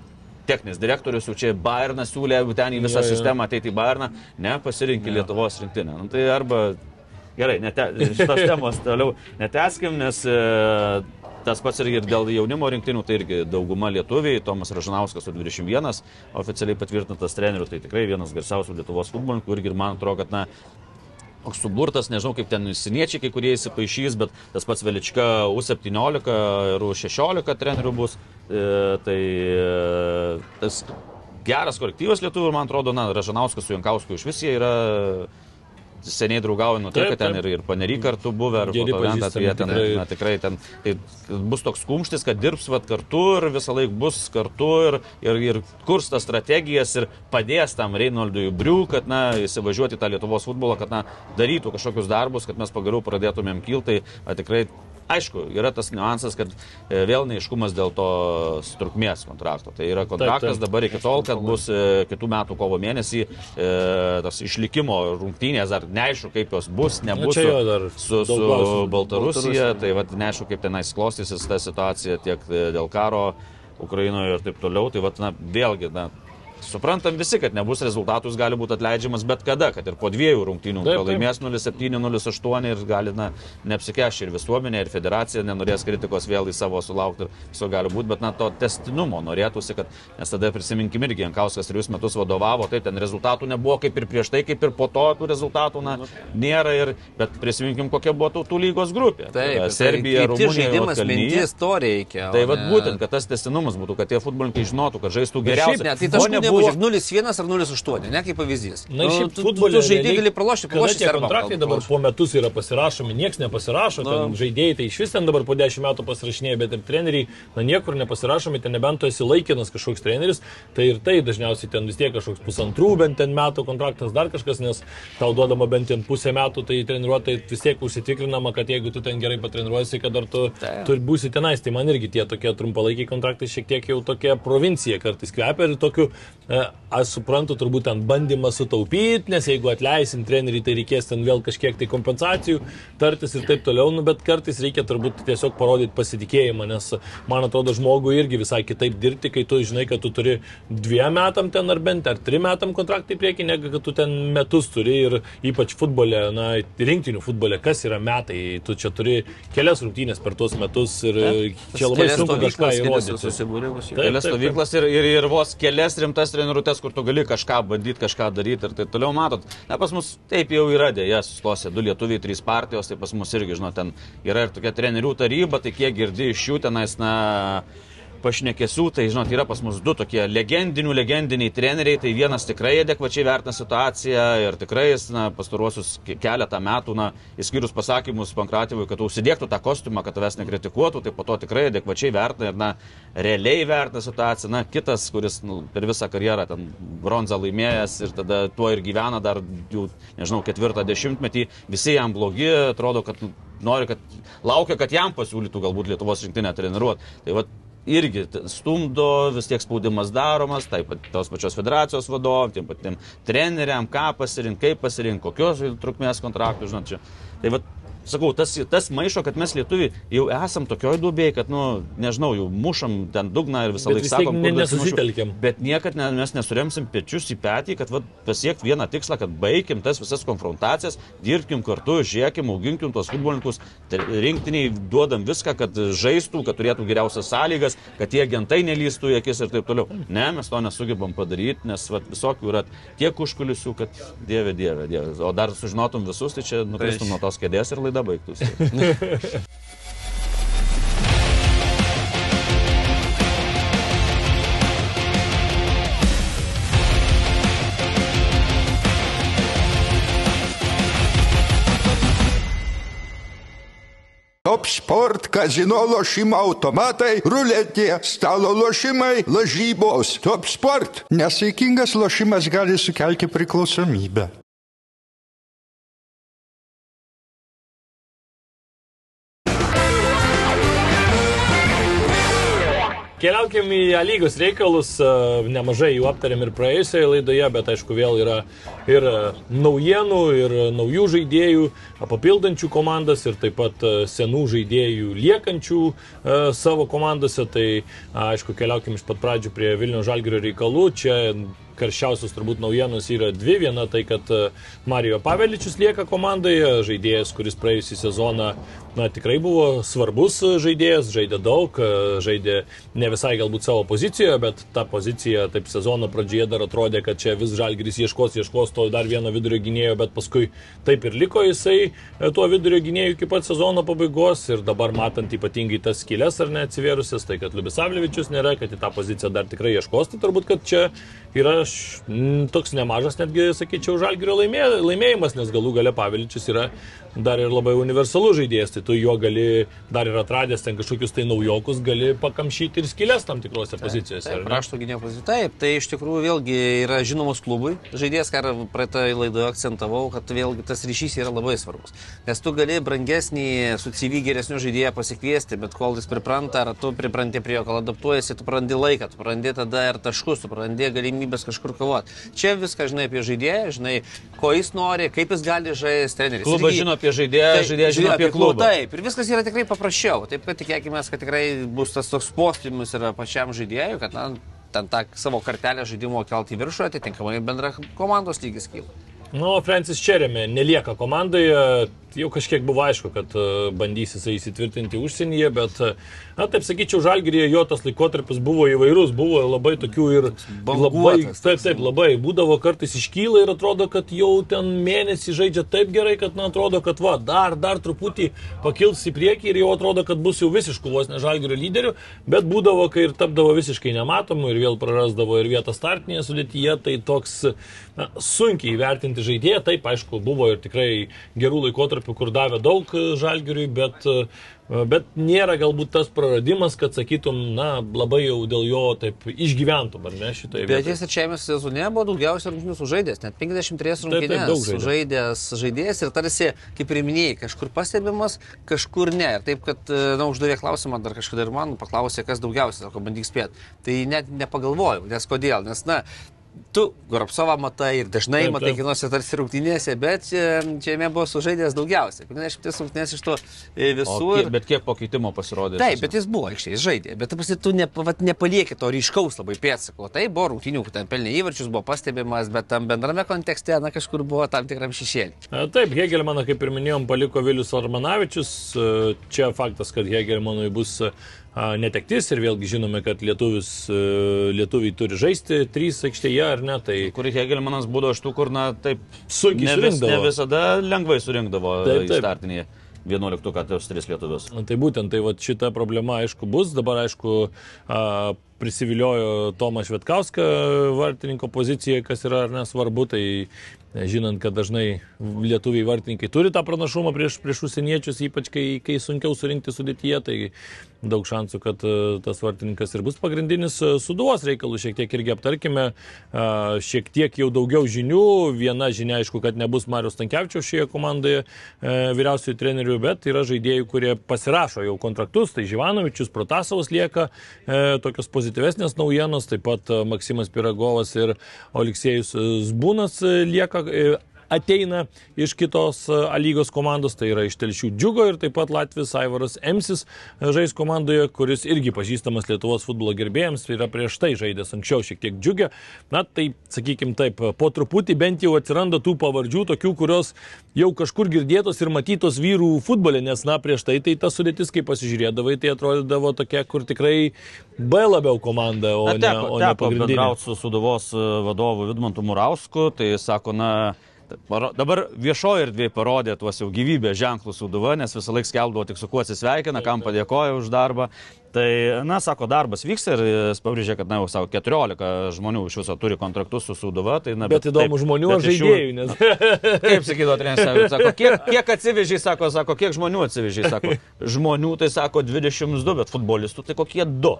techninis direktorius jau čia Bayernas siūlė, jeigu ten į visą Jo, jo. sistemą ateiti į Bayerną, ne, pasirinkti Lietuvos rinktinę. Nu, tai arba Gerai, nete, šitos temos toliau neteskim, nes e, tas pats irgi ir dėl jaunimo rinktinių, tai irgi dauguma lietuviai, Tomas Ražanauskas su 21, oficialiai patvirtintas treneriu, tai tikrai vienas garsiausių Lietuvos futbolininkų irgi ir man atrodo, kad na, toks suburtas, nežinau kaip ten siniečiai kai kurie įsipaišys, bet tas pats Velička U17 ir U16 trenerių bus, e, tai e, tas geras kolektyvas lietuvių ir man atrodo, na, Ražanauskas su Jankausku iš vis jie yra seniai draugauja nuo tai, kad ten ir, ir panery kartu buvę, ar Geri fotoventas, tai jie ten tikrai. na, tikrai ten tai bus toks kumštis, kad dirbs vat, kartu ir visą laiką bus kartu ir, ir, ir kurs tas strategijas ir padės tam Reinaldui Briu, kad na, įsivažiuoti tą Lietuvos futbolą, kad na, darytų kažkokius darbus, kad mes pagaliau pradėtumėm kilti. Tai tikrai Aišku, yra tas niuansas, kad e, vėl neiškumas dėl to trukmės kontrakto. Tai yra kontraktas Taip, taip. dabar iki tol, kad bus e, kitų metų kovo mėnesį e, tas išlikimo rungtynės, ar neaišku, kaip jos bus, nebus su, jo dar su, su. Baltarusija, tai vad neaišku, kaip tenais klostysis ta situacija tiek dėl karo Ukrainoje ir taip toliau. Tai vad, na, vėlgi, na, suprantam visi, kad nebus rezultatų, jis gali būti atleidžiamas bet kada, kad ir po dviejų rungtynių Taip, taip. laimės 0-7, 0-8 ir gali, na, neapsikešti ir visuomenė, ir federacija nenorės kritikos vėl į savo sulaukti viso gali būti, bet, na, to testinumo norėtųsi, kad, nes tada prisiminkim irgi, Jankauskas trijus metus vadovavo, taip, ten rezultatų nebuvo kaip ir prieš tai, kaip ir po to tų rezultatų, na, nėra, ir, bet prisiminkim, kokia buvo tautų lygos grupė. Tai Taip, yra Serbija, tai, Rumunija, žaidimas, mintis, to reikia. Tai vad būtent, kad tas testinumas būtų, kad tie futbolininkai žinotų, kad žaistų geriausiai. Ne, tai taškų nebuvo- nebuvo 0-1 ar 0-8, ne kaip pavyzdys. Na, ir šiaip tu, tu, futbole tu žaidėjai gali pralošti, pralošti tie kontraktai dabar po metus yra pasirašomi, niekas nepasirašo, Na. ten žaidėjai tai iš vis ten dabar po 10 metų pasirašinėja, bet ir treneriai, na niekur nepasirašomi, ten nebent tu esi laikinas kažkoks treneris, tai ir tai dažniausiai ten vis tiek kažkoks pusantrų bent ten metų kontraktas dar kažkas, nes tau duodama bent ten pusę metų, tai treniruotai vis tiek užsitikrinama, kad jeigu tu ten gerai patreniruosi, kad dar tu, tu būsi tenais, tai man irgi tie tokie trumpalaikiai kontraktai šiek tiek jau tokia provincija kartais kvepia ir tokiu, aš suprantu, turbūt ten bandymas sutaupyti, nes jeigu atleisim trenerį, tai reikės ten vėl kažkiek tai kompensacijų, tartis ir taip toliau, nu, bet kartais reikia turbūt tiesiog parodyti pasitikėjimą, nes man atrodo žmogui irgi visai kitaip dirbti, kai tu žinai, kad tu turi dviem metam ten ar bent ar trim metam kontraktą į priekį, negu kad tu ten metus turi ir ypač futbole, na, rinktinių futbole, kas yra metai, tu čia turi kelias rungtynės per tuos metus ir čia labai sunku kažką įrodyti. Kelias stovyklas ir, ir, ir vos kelias rimtas treniruotės, kur tu gali kažką bandyti, kažką daryti ir taip toliau matot. Na, pas mus taip jau yra dėja, susiklosė du lietuviai, trys partijos, tai pas mus irgi, žinot, ten yra ir tokia trenerių taryba, tai kiek girdi iš jų tenais, na, pašnekesių, tai žinot, yra pas mus du tokie legendinių, legendiniai treneriai, tai vienas tikrai adekvačiai vertina situaciją ir tikrai jis, na, pastaruosius ke- keletą metų, na, įskyrus pasakymus Pankratyvui, kad užsidėktų tą kostiumą, kad tavęs nekritikuotų, tai po to tikrai adekvačiai vertina ir, na, realiai vertina situaciją. Na, kitas, kuris nu, per visą karjerą ten bronzą laimėjęs ir tada tuo ir gyvena dar, jau, nežinau, ketvirtą dešimtmetį, visi jam blogi, atrodo, kad nu, nori, kad laukia, kad jam pasiūlytų galbūt Lietuvos rinktinę treniruoti. Tai va, irgi stumdo, vis tiek spaudimas daromas, taip pat tos pačios federacijos vadovam, tiem patiem treneriam, ką pasirinkti, kaip pasirinkti, kokios trukmės kontraktų, žinot, čia. Tai va, sakau, tas, tas maišo, kad mes lietuviai jau esam tokioj duobėje, kad, nu, nežinau, jau mušam ten dugną ir visą laiką sakom, atsimušiu. nesusitelkiam. Bet niekad ne, mes nesuremsim pečius į petį, kad vat, pasiekti vieną tikslą, kad baigim tas visas konfrontacijas, dirbkim kartu, žiūrėkim, auginkim tuos futbolininkus, tai rinktiniai duodam viską, kad žaistų, kad turėtų geriausias sąlygas, kad tie agentai nelystų į akis ir taip toliau. Ne, mes to nesugebam padaryti, nes vat, visokių yra tiek užkulisių, kad dieve, dieve, dieve. O dar sužinotum visus, tai čia nukristum nuo tos kėdės ir laida baigtųsi. Top sport, kazino lošimo automatai, ruletė, stalo lošimai, lažybos. Top sport. Nesaikingas lošimas gali sukelti priklausomybę. Keliaukim į lygos reikalus, e, nemažai jų aptarėm ir praėjusioje laidoje, bet aišku vėl yra ir e, naujienų, ir naujų žaidėjų, papildančių komandas, ir taip pat e, senų žaidėjų liekančių e, savo komandose. Tai aišku, keliaukim iš pat pradžių prie Vilnių Žalgirio reikalų. Čia karščiausios turbūt naujienos yra dvi. Viena tai, kad e, Marijo Paveličius lieka komandoje, žaidėjas, kuris praėjusį sezoną na, tikrai buvo svarbus žaidėjas, žaidė daug, e, žaidė ne visai galbūt savo pozicijoje, bet ta pozicija taip sezono pradžioje dar atrodė, kad čia vis Žalgiris ieškos, ieškos to dar vieno vidurio gynėjo, bet paskui taip ir liko jisai e, tuo vidurio gynėjų iki pat sezono pabaigos ir dabar matant ypatingai tas skylės ar neatsivėrusias, tai kad Liubisavlevičius nėra, kad į tą poziciją dar tikrai ieškos, tai turbūt, kad čia yra š- m, toks nemažas netgi, sakyčiau, žalgerio laimė, laimėjimas, nes galų gale Paveličius yra dar ir labai universalus žaidėjas, tai tu jo gali dar ir atradęs ten kažkokius tai naujokus, gali pakamšyti ir skylės tam tikrose pozicijose. ar Taip, rašto gynėjo pozicija. Taip, tai iš tikrųjų vėlgi yra žinomas klubui. Žaidėjas, ką praeitoje laidoje akcentavau, kad vėlgi tas ryšys yra labai svarbus. Nes tu gali brangesnį, su CV geresnių žaidėją pasikviesti, bet kol jis pripranta, ar tu pripranti prie jo, kol adaptuojasi, tu prarandi laiką, tu prarandi tada ir taškus, tu prarandi galimybės kažkur kovoti. Čia viską žinai apie žaidėją, žinai, ko jis nori, kaip jis gali žaisti, treneris. Klubas žino apie žaidėją, Taip, žaidėjas žino apie klubą. Taip, ir viskas yra tikrai paprasčiau. Taip, kad tikėkime, kad tikrai bus tas toks postymis yra pačiam žaidėjui, kad na, ten tą savo kartelę žaidimo kelti į viršų, atitinkamai bendra komandos lygis kyla. Nu, Francis Čerėmė nelieka komandoje, jau kažkiek buvo aišku, kad e, bandys jisai įsitvirtinti užsienyje, bet, e, na, taip sakyčiau, Žalgirėje jo tas laikotarpis buvo įvairus, buvo labai tokių ir labai, banguotas taip, taip, labai, būdavo kartais iškyla ir atrodo, kad jau ten mėnesį žaidžia taip gerai, kad, na, atrodo, kad va, dar, dar truputį pakils į priekį ir jau atrodo, kad bus jau visiškų vos ne Žalgirio lyderių, bet būdavo, kai ir tapdavo visiškai nematomu ir vėl prarasdavo ir vietą startinėje sudėtyje, tai toks na, sunkiai įvertinti žaidėją, taip, aišku, buvo ir tikrai gerų laikotarpių, kur davė daug žalgiriui, bet, bet nėra galbūt tas praradimas, kad sakytum, na, labai jau dėl jo taip išgyventum, ar ne šitoje Bet vietoje. jis trečiajame sezone buvo daugiausiai rungtynių sužaidęs, net 53 taip, rungtynės sužaidęs žaidėjas ir tarsi, kaip ir minėjai, kažkur pastebimas, kažkur ne. Ir taip, kad, e, na, uždavė klausimą dar kažkada ir man, paklausė, kas daugiausiai, sako, bandyk spėti. Tai net nepagalvojau, nes kodėl, nes, na, Tu Goropsovą matai ir dažnai Taip, matai kinuose tarsi rungtynėse, bet čia, čia buvo sužaidęs daugiausiai. 50 rungtynės iš to e, visų. kiek, bet kiek po keitimo pasirodė? Taip, bet jis buvo aikštėje, jis žaidė. Bet pasi, tu ne, vat, nepalieki to ryškaus labai pėdsako. Tai buvo rungtynių, ten pelnė įvarčius, buvo pastebimas, bet tam bendrame kontekste, na, kažkur buvo tam tikram šešėlį. E, Taip, Hegelmaną, kaip ir minėjom, paliko Vilius Armanavičius. E, Čia faktas, kad Hegelmanui bus e, netektis ir vėlgi žinome, kad lietuvis, e, lietuviai turi žaisti trys aikštėje ar ne. Tai Kur Hegelmanas būdavo iš tų, kur, na, taip, Sunkiai ne, vis, ne visada lengvai surinkdavo Taip, taip. startinėje 11 kartus 3 lietuvius. Tai būtent, tai va, šita problema aišku bus. Dabar aišku prisiviliojo Tomą Švetkauską vartininko pozicijoje, kas yra ar nesvarbu. Tai žinant, kad dažnai lietuviai vartininkai turi tą pranašumą prieš, prieš užsieniečius, ypač kai, kai sunkiau surinkti sudėtyje, tai daug šansų, kad e, tas vartininkas ir bus pagrindinis. E, Suduos reikalų šiek tiek irgi aptarkime. A, Šiek tiek jau daugiau žinių. Viena žinia, aišku, kad nebus Marius Tankievičiaus šioje komandoje e, vyriausiųjų trenerių, bet yra žaidėjų, kurie pasirašo jau kontraktus. Tai Živanovičius, Protasovas lieka e, tokios pozityvesnės naujienos, taip pat e, Maksimas Piragovas ir Oleksijus e, Zbūnas e, lieka. Ateina iš kitos e, A lygos komandos, tai yra iš Telšių Džiugo ir taip pat Latvijas Aivaras Emsis e, žais komandoje, kuris irgi pažįstamas Lietuvos futbolo gerbėjams, yra prieš tai žaidęs anksčiau šiek tiek džiugę. Na tai, sakykime taip, po truputį bent jau atsiranda tų pavardžių, tokių, kurios jau kažkur girdėtos ir matytos vyrų futbole, nes na prieš tai tai ta sudėtis, kai pasižiūrėdavai, tai atrodydavo tokia, kur tikrai B labiau komanda, o Na, ne, teko, o ne pagrindinė. bendrauti su Suduvos e, vadovu Vidmantu Murausku, tai sako, na, dabar viešoje erdvėje parodė tuos jau gyvybės ženklus Suduva, nes visą laiką skelbdavo tik su kuo atsisveikina, kam padėkoja už darbą. Tai, na, sako, darbas vyksta ir jis pabrėžė, kad, na, jau savo 14 žmonių iš viso turi kontraktus su Suduva. Tai, na, Bet įdomu žmonių ar bet žaidėjų, nes Kaip sakydavo treneris, sako, kiek, kiek atsivežiai, sako, sako, kiek žmonių atsivežiai, sako, žmonių tai sako 22, bet futbolistų tai kokie 2.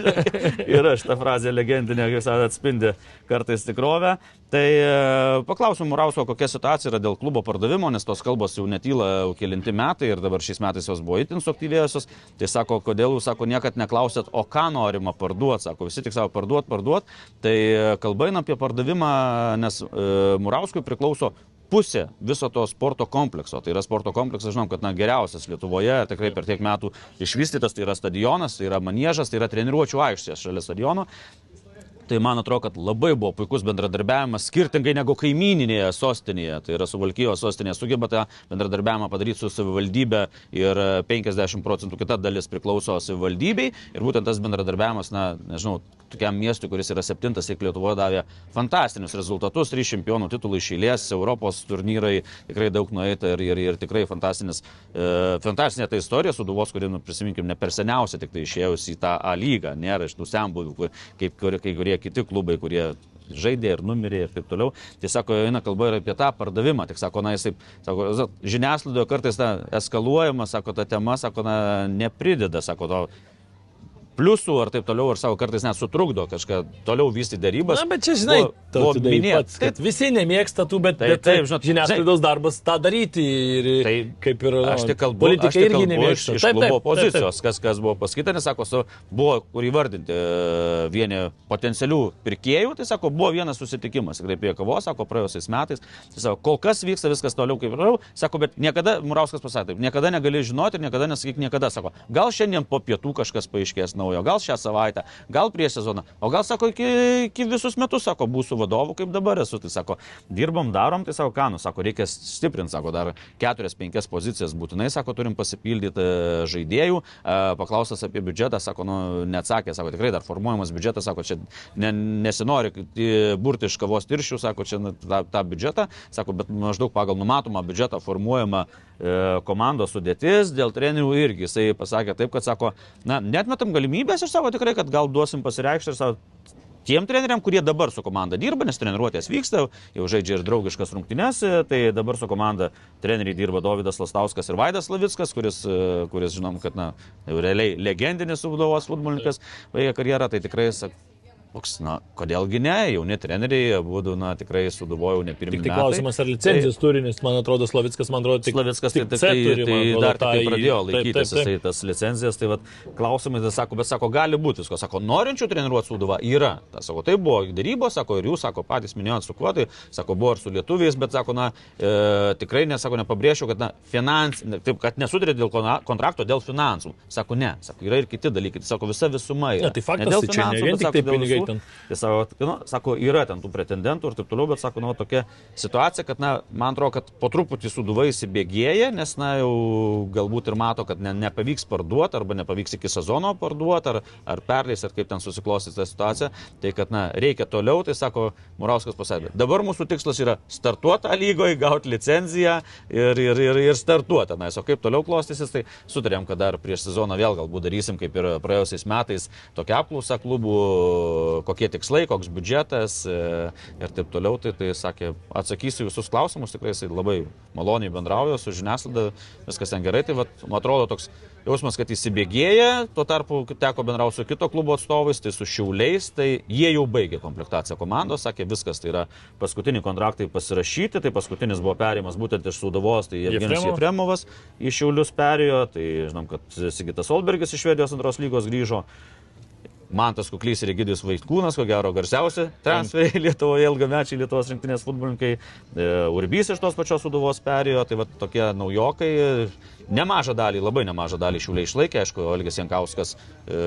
Yra šitą frazę legendinė, kaip sakė, atspindi kartais tikrovę. Tai e, paklausiu Murausko, kokia situacija yra dėl klubo pardavimo, nes tos kalbos jau netyla jau kelinti metai ir dabar šiais metais jos buvo itin suaktyvėjusios. Tai sako, kodėl jūs, sako, niekad neklausėt, o ką norima parduoti, sako, visi tik savo parduot, parduot. Tai e, kalba eina apie pardavimą, nes e, Murauskui priklauso pusė viso to sporto komplekso. Tai yra sporto kompleksas, žinom, kad na, geriausias Lietuvoje, tikrai per tiek metų išvystytas, tai yra stadionas, tai yra manėžas, tai yra treniruočio aikštės šalia stadiono. Tai man atrodo, kad labai buvo puikus bendradarbiavimas, skirtingai negu kaimininėje sostinėje, tai yra Suvalkyjos sostinėje, sugeba tą bendradarbiavimą padaryti su savivaldybė ir e, 50 procentų kita dalis priklauso savivaldybei. Ir būtent tas bendradarbiavimas, na, nežinau, tokiam miestui, kuris yra septintas, tiek Lietuvoje davė fantastinius rezultatus, trys čempionų titulai išėlės, Europos turnyrai tikrai daug nueita ir, ir, ir tikrai fantastinis, e, fantastinė ta istorija Suduvos, kuri, nu, prisiminkim, ne per seniausia tik tai išėjus į tą A lygą, nėra iš tų senbuvių, kaip kai kurie kiti klubai, kurie žaidė ir numirė ir taip toliau. Tai sako, eina kalba ir apie tą pardavimą. Tik sako, na, jis taip, sako, žiniasklaidoje kartais ta eskaluojama, sako, ta tema, sako, na, neprideda, sako, to pliusų ar taip toliau, ir savo kartais net sutrukdo kažką toliau vystyti darybas. Na, bet čia, žinai, buvo tautydai minėta. pats, kad visi nemėgsta tų, bet, Taip, bet taip, žinot, žiniasklaidos darbas tą daryti ir Tai kaip ir Aš tik kalbu, politikai irgi kalbu iš, nemėgsta. iš klubo pozicijos, kas, kas buvo pasakyta, nes sako, su, buvo kur įvardinti e, vieni potencialių pirkėjų, tai sako, buvo vienas susitikimas, tikrai prie kavos, sako, praėjusiais metais, tai sako, kol kas vyksta viskas toliau kaip ir toliau, sako, bet niekada, Murauskas pasakė, taip, niekada negali žinoti ir niekada nesakyk niekada, sako, gal šiandien po pietų kažkas paaiškės naujo, gal šią savaitę, gal prieš sezoną, o gal, sako, iki, iki visus metus, sako, būsiu vadovu, kaip dabar esu, tai sako, dirbam, darom, tai sako, ką, nu, sako, reikia stiprinti, sako, dar keturias, penkias pozicijas būtinai, sako, turim pasipildyti e, žaidėjų. E, Paklaustas apie biudžetą, sako, nu, neatsakė, sako, tikrai dar formuojamas biudžetas, sako, čia ne, nesinori e, burti iš kavos tiršių, sako, čia nu, tą, tą biudžetą, sako, bet maždaug pagal numatomą biudžetą formuojama e, komandos sudėtis, dėl trenerių irgi jisai pasakė taip, kad sako, na, netmetam galimybės ir sako tikrai, kad gal duosim pasireikšti ir savo tiem treneriam, kurie dabar su komanda dirba, nes treniruotės vyksta, jau žaidžia ir draugiškas rungtynes, e, tai dabar su komanda treneriai dirba Davidas Lastauskas ir Vaidas Lavickas, kuris, e, kuris žinom, kad, na, realiai legendinis Sudovos futbolininkas, baigė karjerą, tai tikrai, Koks, na, kodėlgi ne, jauni treneriai, būtų, na, tikrai suduvojau ne pirmie Tik metai. tai klausimas, ar licenzijos turi, nes man atrodo, Slavickas, man atrodo, tik, Slavickas tik tai, C tai, turi, tai, tai atrodo, dar tik į- pradėjo taip, laikytis taip, taip. jisai tas licencijas, tai vat, klausimai, tai sako, bet sako, gali būti, visko, sako, norinčių treniruoti suduvą yra. Ta, sako, tai buvo dėrybos, sako, ir jūs, sako, patys minėjot su kuo, tai sako, buvo ir su lietuviais, bet sako, na, e, tikrai, nesako, nepabrėšiu, kad, na, finans, ne- taip, kad nesutarė dėl kontrakto, dėl finansų. Sako, ne, sako, yra ir kiti dalykai, tai sako, visa visuma yra. Ne, tai faktas, dėl tai čia ne finansų, vien tik tai pinigai visų. ten. Tai sako, nu, sako, yra ten tų pretendentų ir taip toliau, bet sako, nu, tokia situacija, kad, na, man atrodo, kad po truputį suduvai įsibėgėja, nes, na, jau galbūt ir mato, kad ne, nepavyks parduoti arba nepavyks iki sezono parduoti ar, ar perleis, ar kaip ten susiklostys ta situacija. Tai, kad, na, reikia toliau, tai sako Murauskas pasakė. Dabar mūsų tikslas yra startuoti lygoje, gauti licenciją ir, ir, ir, ir startuoti. Na, o kaip toliau klostysis, tai sutarėm, kad dar prieš sezoną vėl galbūt darysim, kaip ir praėjusiais metais, tokią apklausą klubų, kokie tikslai, koks biudžetas e, ir taip toliau. Tai, tai sakė, atsakysiu visus klausimus, tikrai jisai labai maloniai bendrauja su žiniasklaida, viskas ten gerai. Tai, vat, man atrodo, toks jausmas, kad įsibėgėja, tuo tarpu teko bendrauti su kito klubo atstovais, tai su šiauliais, tai jie jau baigė komplektaciją komandos, sakė, viskas tai yra paskutiniai kontraktai pasirašyti, tai paskutinis buvo perimas būtent iš Sudavos, tai Evgenijus Jefremovas. Į šiaulius perėjo, tai žinom, kad Sigitas Olbergis iš Švedijos antros lygos grįžo. Mantas Kuklys ir Egidijus Vaitkūnas, ko gero garsiausi transferiai Lietuvoje, ilgamečiai Lietuvos rinktinės futbolininkai. E, Urbys iš tos pačios suduvos perėjo, tai va tokie naujokai. Nemažą dalį, labai nemažą dalį šiuliai išlaikė, aišku, Olgis Jankauskas e,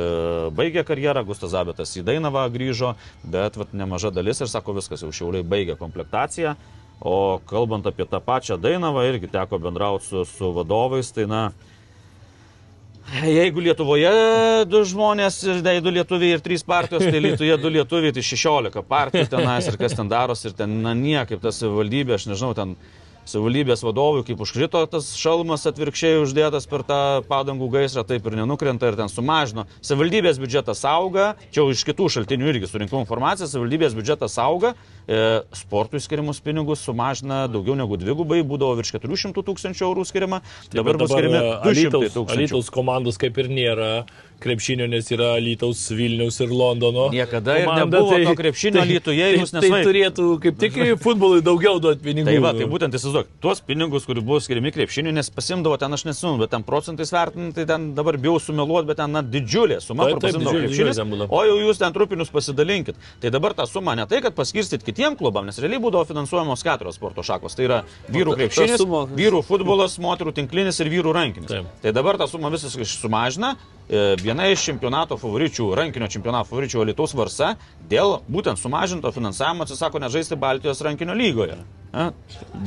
baigė karjerą, Gustas Zabetas į Dainavą grįžo, bet vat, nemaža dalis ir sako viskas, jau šiuliai baigė komplektaciją. O kalbant apie tą pačią Dainavą, irgi teko bendrauti su, su vadovais, tai na, Jeigu Lietuvoje du žmonės, tai du lietuviai ir trys partijos, tai Lietuvoje du lietuviai, tai 16 partijų tenais ir kas ten darosi ir ten, na, niekaip tas valdybė, aš nežinau, ten savivaldybės vadovui, kaip užkrito tas šalmas atvirkščiai uždėtas per tą padangų gaisrą, taip ir nenukrenta ir ten sumažino. Savivaldybės biudžetas auga, čia jau iš kitų šaltinių irgi surinkau informaciją, savivaldybės biudžetas auga, e, sportui skiriamus pinigus sumažina daugiau negu dvigubai, būdavo virš 400 tūkstančių eurų skiriama, dabar, dabar bus skiriami 200 tūkstančių. Alytaus komandos kaip ir nėra krepšinio, nes yra Lytaus, Vilniaus ir Londono. Niekada komanda, ir nebuvo tai, to krepšinio tai, Lietuvoje, jūs tai, tai turėtų kaip tik futbolui daugiau duoti pinigų. Tai va, tai būtent įsivaizduok, tuos pinigus, kurių buvo skiriami krepšiniu, nes pasimdavo ten, aš nesu, bet ten procentais vertinant, tai ten dabar bijau sumeluoti, bet ten na, didžiulė suma, kur pasimdavo krepšinis. O jau jūs ten trupinius pasidalinkit. Tai dabar ta suma ne tai, kad paskirstyt kitiem klubam, nes realiai būdavo finansuojamos keturios sporto šakos. Tai yra vyrų krepšinis, vyrų futbolas, moterų tinklinis ir vyrų rankinis. Taip. Tai dabar tą sumą visas sumažina viena iš čempionato favoričių, rankinio čempionato favoričių Lietuvos Varsa dėl būtent sumažinto finansavimo atsisako nežaisti Baltijos rankinio lygoje.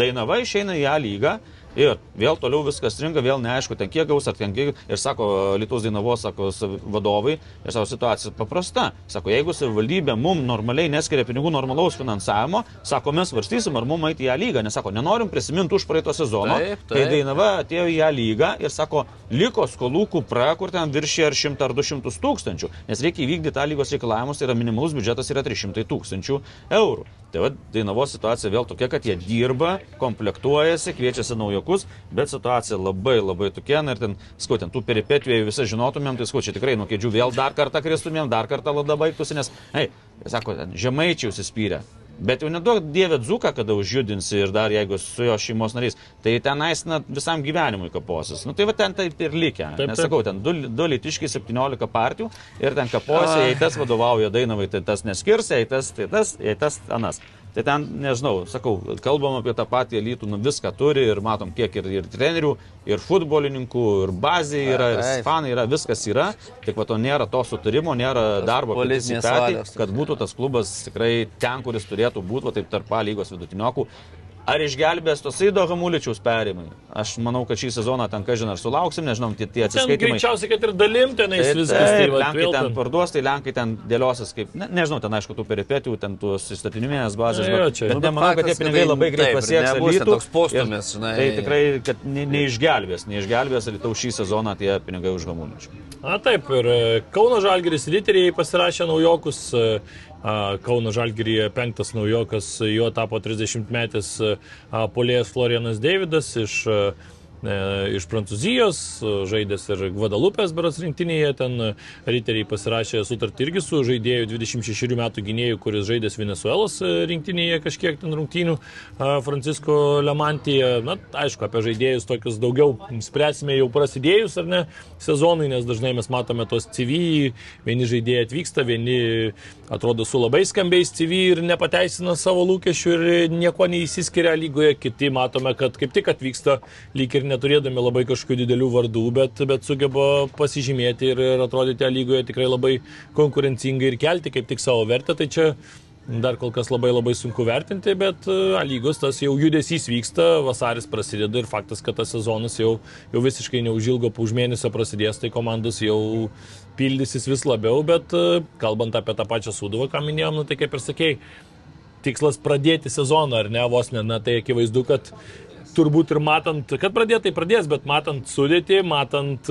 Dainava išeina į A lygą Ir vėl toliau viskas stringa, vėl neaišku, ten kiek gaus, ar ten kiek. Ir sako Lietuvos Dainavos, sako vadovai, ir savo situacija paprasta. Sako, jeigu savivaldybė mums normaliai neskiria pinigų normalaus finansavimo, sako, mes svarstysim, ar mums eiti į ją lygą. Nes sako, nenorim prisiminti už praeito sezono, taip, taip. kai Dainava atėjo į ją lygą ir sako, liko skolų kupra, kur ten viršė ar 100 ar 200 tūkstančių. Nes reikia įvykdyti tą lygos reikalavimus, tai yra minimalus biudžetas yra 300 tūkstančių eurų. Tai va, Dainavos situacija vėl tokia, kad jie dirba, komplektuojasi, kviečiasi naujokus, bet situacija labai labai tokia, ir ten, skau, ten tų peripetijų, jei visą žinotumėm, tai skau, čia tikrai nuo kėdžių vėl dar kartą kristumėm, dar kartą lada baigtųsi, nes, hei, sako, ten žemaičiai užsispyrė. Bet jau nedaug dievė dzuką, kada užjudinsi ir dar jeigu su jo šeimos nariais, tai tenais na, visam gyvenimui kaposis. Nu tai va ten taip ir likę. Taip, taip. Nesakau, ten du, du litiškai 17 partijų ir ten kaposi, jei tas vadovauja Dainavai, tai tas neskirs, jei tas, tai tas, jei tas anas. Tai ten, nežinau, sakau, kalbam apie tą patį elitų, nu viską turi ir matom, kiek ir, ir trenerių, ir futbolininkų, ir bazė yra, ir fanai yra, viskas yra, tik va to nėra to sutarimo, nėra darbo politinės valios. Kad būtų tas klubas tikrai ten, kuris turėtų būti, va taip tarp lygos vidutiniokų. Ar išgelbės tos Eido Hamuličiaus perimai? Aš manau, kad šį sezoną ten, ką žinai, ar sulauksim, nežinau, tie, tie atsiskaitimai. Greičiausiai, kad ir dalim tenais tai, viskas. Tai, tai, Lenkai ten, parduos, tai Lenkai ten dėliosis kaip, ne, nežinau, ten aišku, tų peripetijų, ten tos įstatyminės bazės. Ne, bet, čia, bet nemanau, kad tie pinigai labai greit pasieks. Toks postumis, žinai. Tai tikrai, kad ne, neišgelbės, neišgelbės Lietuvų šį sezoną tie pinigai už Hamuličių. Na taip, ir e, Kauno Žalgeris riteriai pasirašė naujokus e, Kauno Žalgiryje penktas naujokas, juo tapo 30 metis polėjas Florianas Davidas iš iš Prancūzijos, žaidęs ir Guadalupės beras rinktinėje, ten riteriai pasirašė sutartį irgi su žaidėju 26 metų gynėjų, kuris žaidęs Venezuelos rinktinėje kažkiek ten rungtynių, Francisko Lemantyje. Na, aišku, apie žaidėjus tokius daugiau spręsime jau prasidėjus ar ne sezonui, nes dažnai mes matome tos CV, vieni žaidėjai atvyksta, vieni atrodo su labai skambiais CV ir nepateisina savo lūkesčių ir nieko neįsiskiria lygoje, kiti matome, kad kaip tik atvyksta lyg ir neturėdami labai kažkokių didelių vardų, bet, bet sugeba pasižymėti ir, ir atrodyti lygoje tikrai labai konkurencingai ir kelti kaip tik savo vertę. Tai čia dar kol kas labai labai sunku vertinti, bet A lygos tas jau judesys vyksta, vasaris prasideda ir faktas, kad tas sezonas jau, jau visiškai neužilgo, po už mėnesio prasidės, tai komandos jau pildysis vis labiau, bet kalbant apie tą pačią suduvą, ką minėjom, nu, tai kaip ir sakėjai, tikslas pradėti sezoną, ar ne, vos ne, na, tai akivaizdu, kad turbūt ir matant, kad pradėtai pradės, bet matant sudėtį, matant,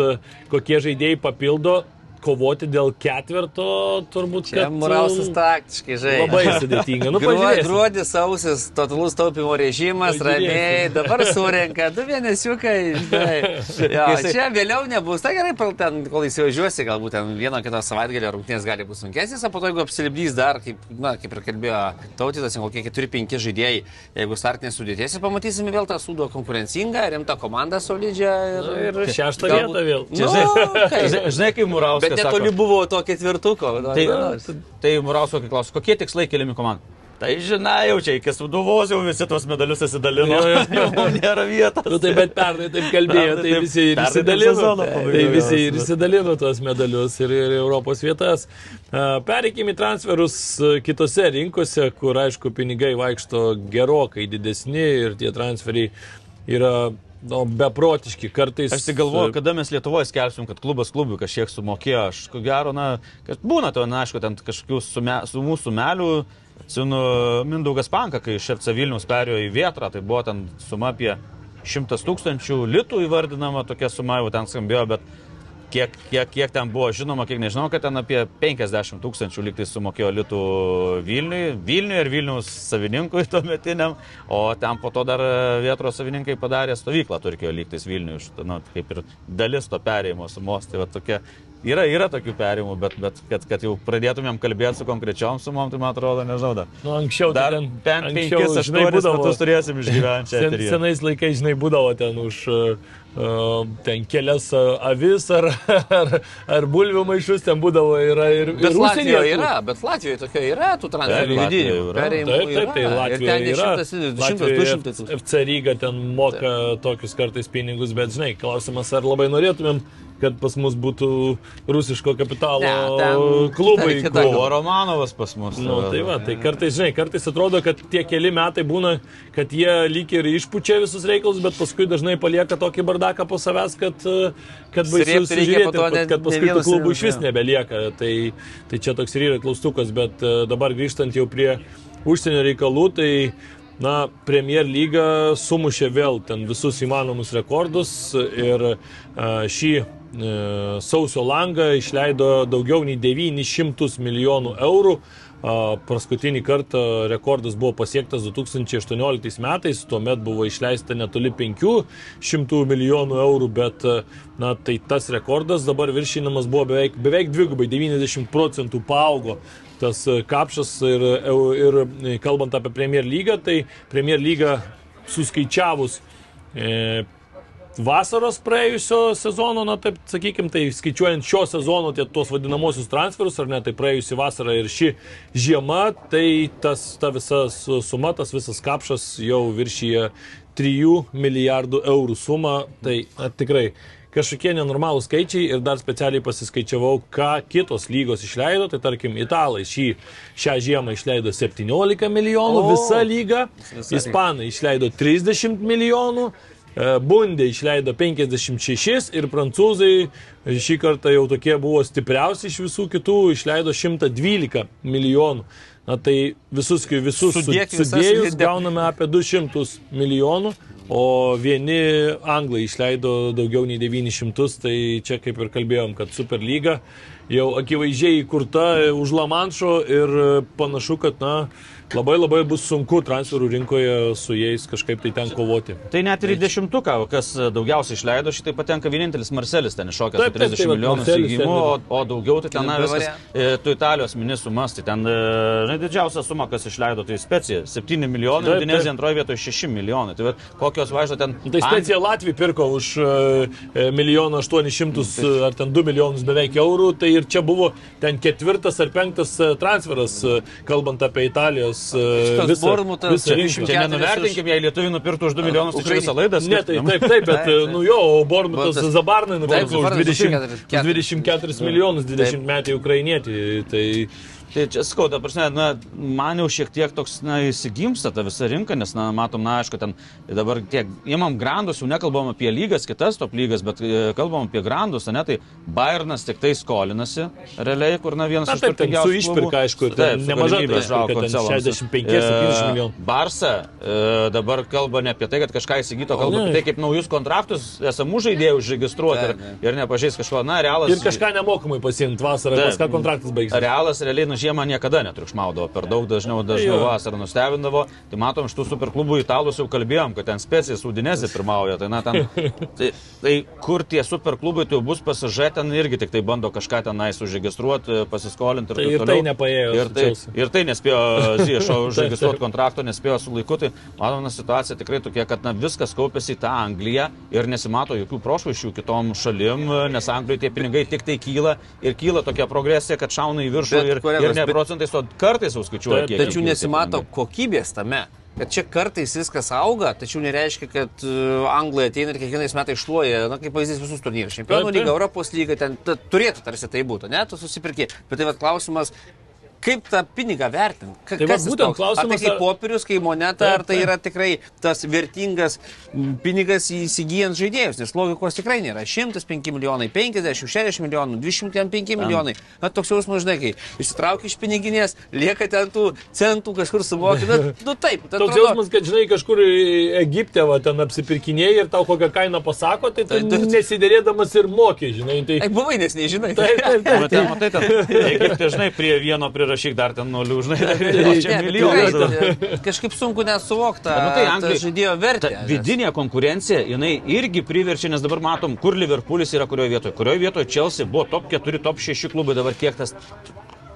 kokie žaidėjai papildo, kovoti dėl ketvirto, turbūt. Čia Murausas taktiškai žaidžia. Labai sudėtinga. Nu, Gruodis, sausis, totalus taupimo režimas, ramiai, dabar surenka, du mėnesiukai. Jo, čia vėliau nebus, tai gerai, ten, kol įsivažiuosi, galbūt ten vieno kito savaitgalio rungtynės gali būti sunkesnis, o po to jeigu apsilibdys dar, kaip, na, kaip ir kalbėjo tautytas, kokie 4-5 žaidėjai, jeigu startinės sudėtėsi, pamatysime vėl tą sudo konkurencingą, rimtą komandą solidžią. Ir, ir šeštą vietą vėl. Čia, nu, žinai, žinai, kaip Murausas Bet netoli buvo to ketvirtuko. nu, Tai, nu, tai Murausko, klausiu, kokie tikslai keliami komandai? Tai žinai, jau čia iki suduvos jau visi tos medalius atsidalino. Jo, jo, jo. Nėra vietos. Nu, tai bet pernai taip kalbėjo, Pernai tai taip- visi ir taip įsidalino. Tai visi ir įsidalino tuos medalius ir, ir Europos vietas. Pereikime į transferus kitose rinkose, kur aišku pinigai vaikšto gerokai didesni ir tie transferiai yra nu, beprotiški. Kartais... Aš tik galvoju, kada mes Lietuvoje skelbsim, kad klubas klubui kažkiek sumokėjo. Aš ko gero, na, kad būna to, na, aišku, ten kažkokių sume, sumų sumelių. Sinu Mindaugas Panka, kai FC Vilnius perėjo į Vietrą, tai buvo ten suma apie 100 tūkstančių litų įvardinama, tokia suma jau ten skambėjo, bet kiek, kiek, kiek ten buvo žinoma, kiek nežinau, kad ten apie 50 tūkstančių liktai sumokėjo litų Vilniui, Vilniui ir Vilnius savininkui tuometiniam, o ten po to dar vietros savininkai padarė stovyklą Turkijoje liktais Vilniui, nu, kaip ir dalis to perėjimo sumos. Tai va tokia, yra, yra tokių perėjimų, bet, bet kad, kad jau pradėtumėm kalbėti su konkrečiom sumom, tai man atrodo, nežinau, dar. Nu, anksčiau tai Dar ten, bent anksčiau, 5-8 žinai, būdavo- metus turėsim išgyventi. Sen, senais laikais, žinai, būdavo ten už uh, ten kelias uh, avis ar, ar, ar bulvių maišus, ten būdavo yra ir, Bet ir Latvijoje yra, bet Latvijoje tokia yra tų Taip, vidinių. yra. Perėjimų Taip, taip, tai Latvijoje yra. 100, 200 Latvijoje tūkstančių. FC Ryga ten moka tokius kartais pinigus, bet žinai, klausimas, ar labai norėtumėm, kad pas mus būtų rusiško kapitalo Ne, ten klubai. kur- Buvo Romanovas pas mus. Nu, tai va, tai kartais, žinai, kartais atrodo, kad tie keli metai būna, kad jie lyg ir išpučia visus reikalus, bet paskui dažnai palieka tokį bardaką po savęs, kad, e, kad baisu to kad, ne- kad paskui tų klubų iš vis nebelieka. Tai, tai čia toks ir yra klaustukas, bet e, dabar grįžtant jau prie užsienio reikalų, tai Na, Premier lyga sumušė vėl ten visus įmanomus rekordus ir šį sausio langą išleido daugiau nei 900 milijonų eurų. Paskutinį kartą rekordas buvo pasiektas 2018 metais, tuomet buvo išleista netoli 500 milijonų eurų, bet a, na, tai tas rekordas dabar viršinamas buvo beveik, beveik dvigubai, 90 procentų paaugo tas e, kapšas ir, ir e, kalbant apie Premier lygą, tai Premier lyga suskaičiavus e, vasaros praėjusio sezono, na taip sakykime, tai skaičiuojant šio sezono tie tuos vadinamosius transferus, ar ne, tai praėjusi vasara ir ši žiema, tai tas, ta visa su- suma, tas visas kapšas jau viršyje 3 milijardų eurų sumą, tai na, tikrai kažkokie nenormalūs skaičiai ir dar specialiai pasiskaičiavau, ką kitos lygos išleido, tai tarkim, italai šį, šią žiemą išleido 17 milijonų, O! visa lyga, Visa ispanai išleido 30 milijonų, Bundė išleido 56 ir prancūzai šį kartą jau tokie buvo stipriausi iš visų kitų, išleido 112 milijonų. Na tai visus, kai visus su- Sudėk sudėjus gauname apie 200 milijonų, o vieni anglai išleido daugiau nei 900, tai čia kaip ir kalbėjom, kad Superlyga jau akivaizdžiai įkurta už Lamanšo ir panašu, kad na, labai labai bus sunku transferų rinkoje su jais kažkaip tai ten kovoti. Tai net ir į dešimtuką, kas daugiausiai išleido, šitai patenka vienintelis Marcelis, ten iššokęs Taip, su taip, 30 tai vat milijonų įsigymų, o, o daugiau tai ten viskas, e, tu Italijos mini sumas, tai ten e, na, didžiausia suma, kas išleido, tai specija 7 milijonai, Taip, taip. antroje vietoje 6 milijonai. Tai kokios važiuoja ten... Tai specija Latvija pirko už e, e, milijoną 800 e, ar ten 2 milijonus beveik eurų, tai ir čia buvo ten ketvirtas ar penktas e, transferas, e, kalbant apie Italijos e, Šitas visą, Bournemouthas visą rinką. 300 Čia nenuvertinkim, jei lietuvių nupirktų už 2 milijonus, tai čia visą laidą. Ne, tai taip, taip, bet, taip. nu jo, o Bormutas Bormutas- Zabarnai nupirko už Zabarnas 20, nupirko už 24 milijonus, 20 metai ukrainietį. Tai Tai čia skauda, prasme, na, man jau šiek tiek toks, na, įsigimsta ta visa rinka, nes, na, matom, na, aišku, ten dabar tiek, imam grandus, jau nekalbam apie lygas, kitas top lygas, bet e, kalbam apie grandus, ne, tai Bayernas tik tai skolinasi, realiai, kur, na, vienas Na, iš taip, ten turtingiausių su išpirka, aišku, Taip, su nemaža galimybe ta išpirka, žaugt ten Koncelovams. 65-70 E, milijonų. Barsa e, dabar kalba ne apie tai, kad kažką įsigyto, kalba apie tai, kaip naujus kontraktus esamų žaidėjų užregistruoti ir, ir nepažeis kažko, na, realas. ir kažką nemokamai pasiimti vasarą, pas ką kontraktas baigsis. Realas realiai nuo žiemą niekada netriukšmaudavo, per daug dažniau, dažniau vasarą nustebindavo. Tai matom, iš tų superklubų italus jau kalbėjom, kad ten specijas Udinezė pirmauja. Tai, na, ten, tai, tai kur tie superklubai, tai jau bus pasižė, ten irgi tik tai bando kažką tenais užregistruoti, pasiskolinti ir Tai taip ir tai toliau. nepaėjo Ir tai, ir tai nespėjo Ziešo Taip, užregistruoti kontrakto, nespėjo su laiku. Tai matome, na, situacija tikrai tokia, kad na, viskas kaupėsi į tą Angliją ir nesimato jokių prošvaišių kitom šalim, nes Anglijoje tie pinigai tik tai kyla ir kyla tokia progresija, kad šauna į viršų Bet, ir, kolegos, ir ne bet- procentais, o kartais jau skaičiuoja. kiek Tačiau nesimato kokybės tame. Kad čia kartais viskas auga, tačiau nereiškia, kad uh, Anglija ateina ir kiekvienais metais šluoja, na kaip pavyzdys visus turnyrus. Čempionų Taip, taip. lyga, Europos lyga, ten ta, turėtų tarsi tai būti, ne, tu susipirki. Bet tai vad klausimas, kaip tą pinigą vertinti? Ka, Tai kas būtent toks? Ar klausimas, tai kaip ar- popierius, kaip moneta, Taip, ar tai taip. yra tikrai tas vertingas pinigas įsigijant žaidėjus, nes logikos tikrai nėra. 105 milijonai, 50, 60 milijonų, 205 milijonai. Na, toks jausmas, žinai, kai išsitraukia iš piniginės, lieka ten tų centų kažkur suvoki. Na, nu taip, tai Toks atrodo- jausmas, kad žinai, kažkur Egipte va, ten apsipirkinėjai ir tau kokią kainą pasako, tai tu Tai- tai- nesidėrėdamas ir moki, žinai. Tai... Ai, buvai, nes nežinai. Taip, taip, taip. Matai, matai, ten, Egipte, žinai, prie vieno prirašyk dar ten nulių, žinai, čia bet milijonas. tikrai, tai Kažkaip sunku nesuvokti nu, tai tą Anglijoj- žaidėjo vertę. Ta vidinė konkurencija, jinai irgi priverčia, nes dabar matom, kur Liverpoolis yra kurioje vietoje. Kurioje vietoje Chelsea buvo top 4, top 6 klubai, dabar kiek tas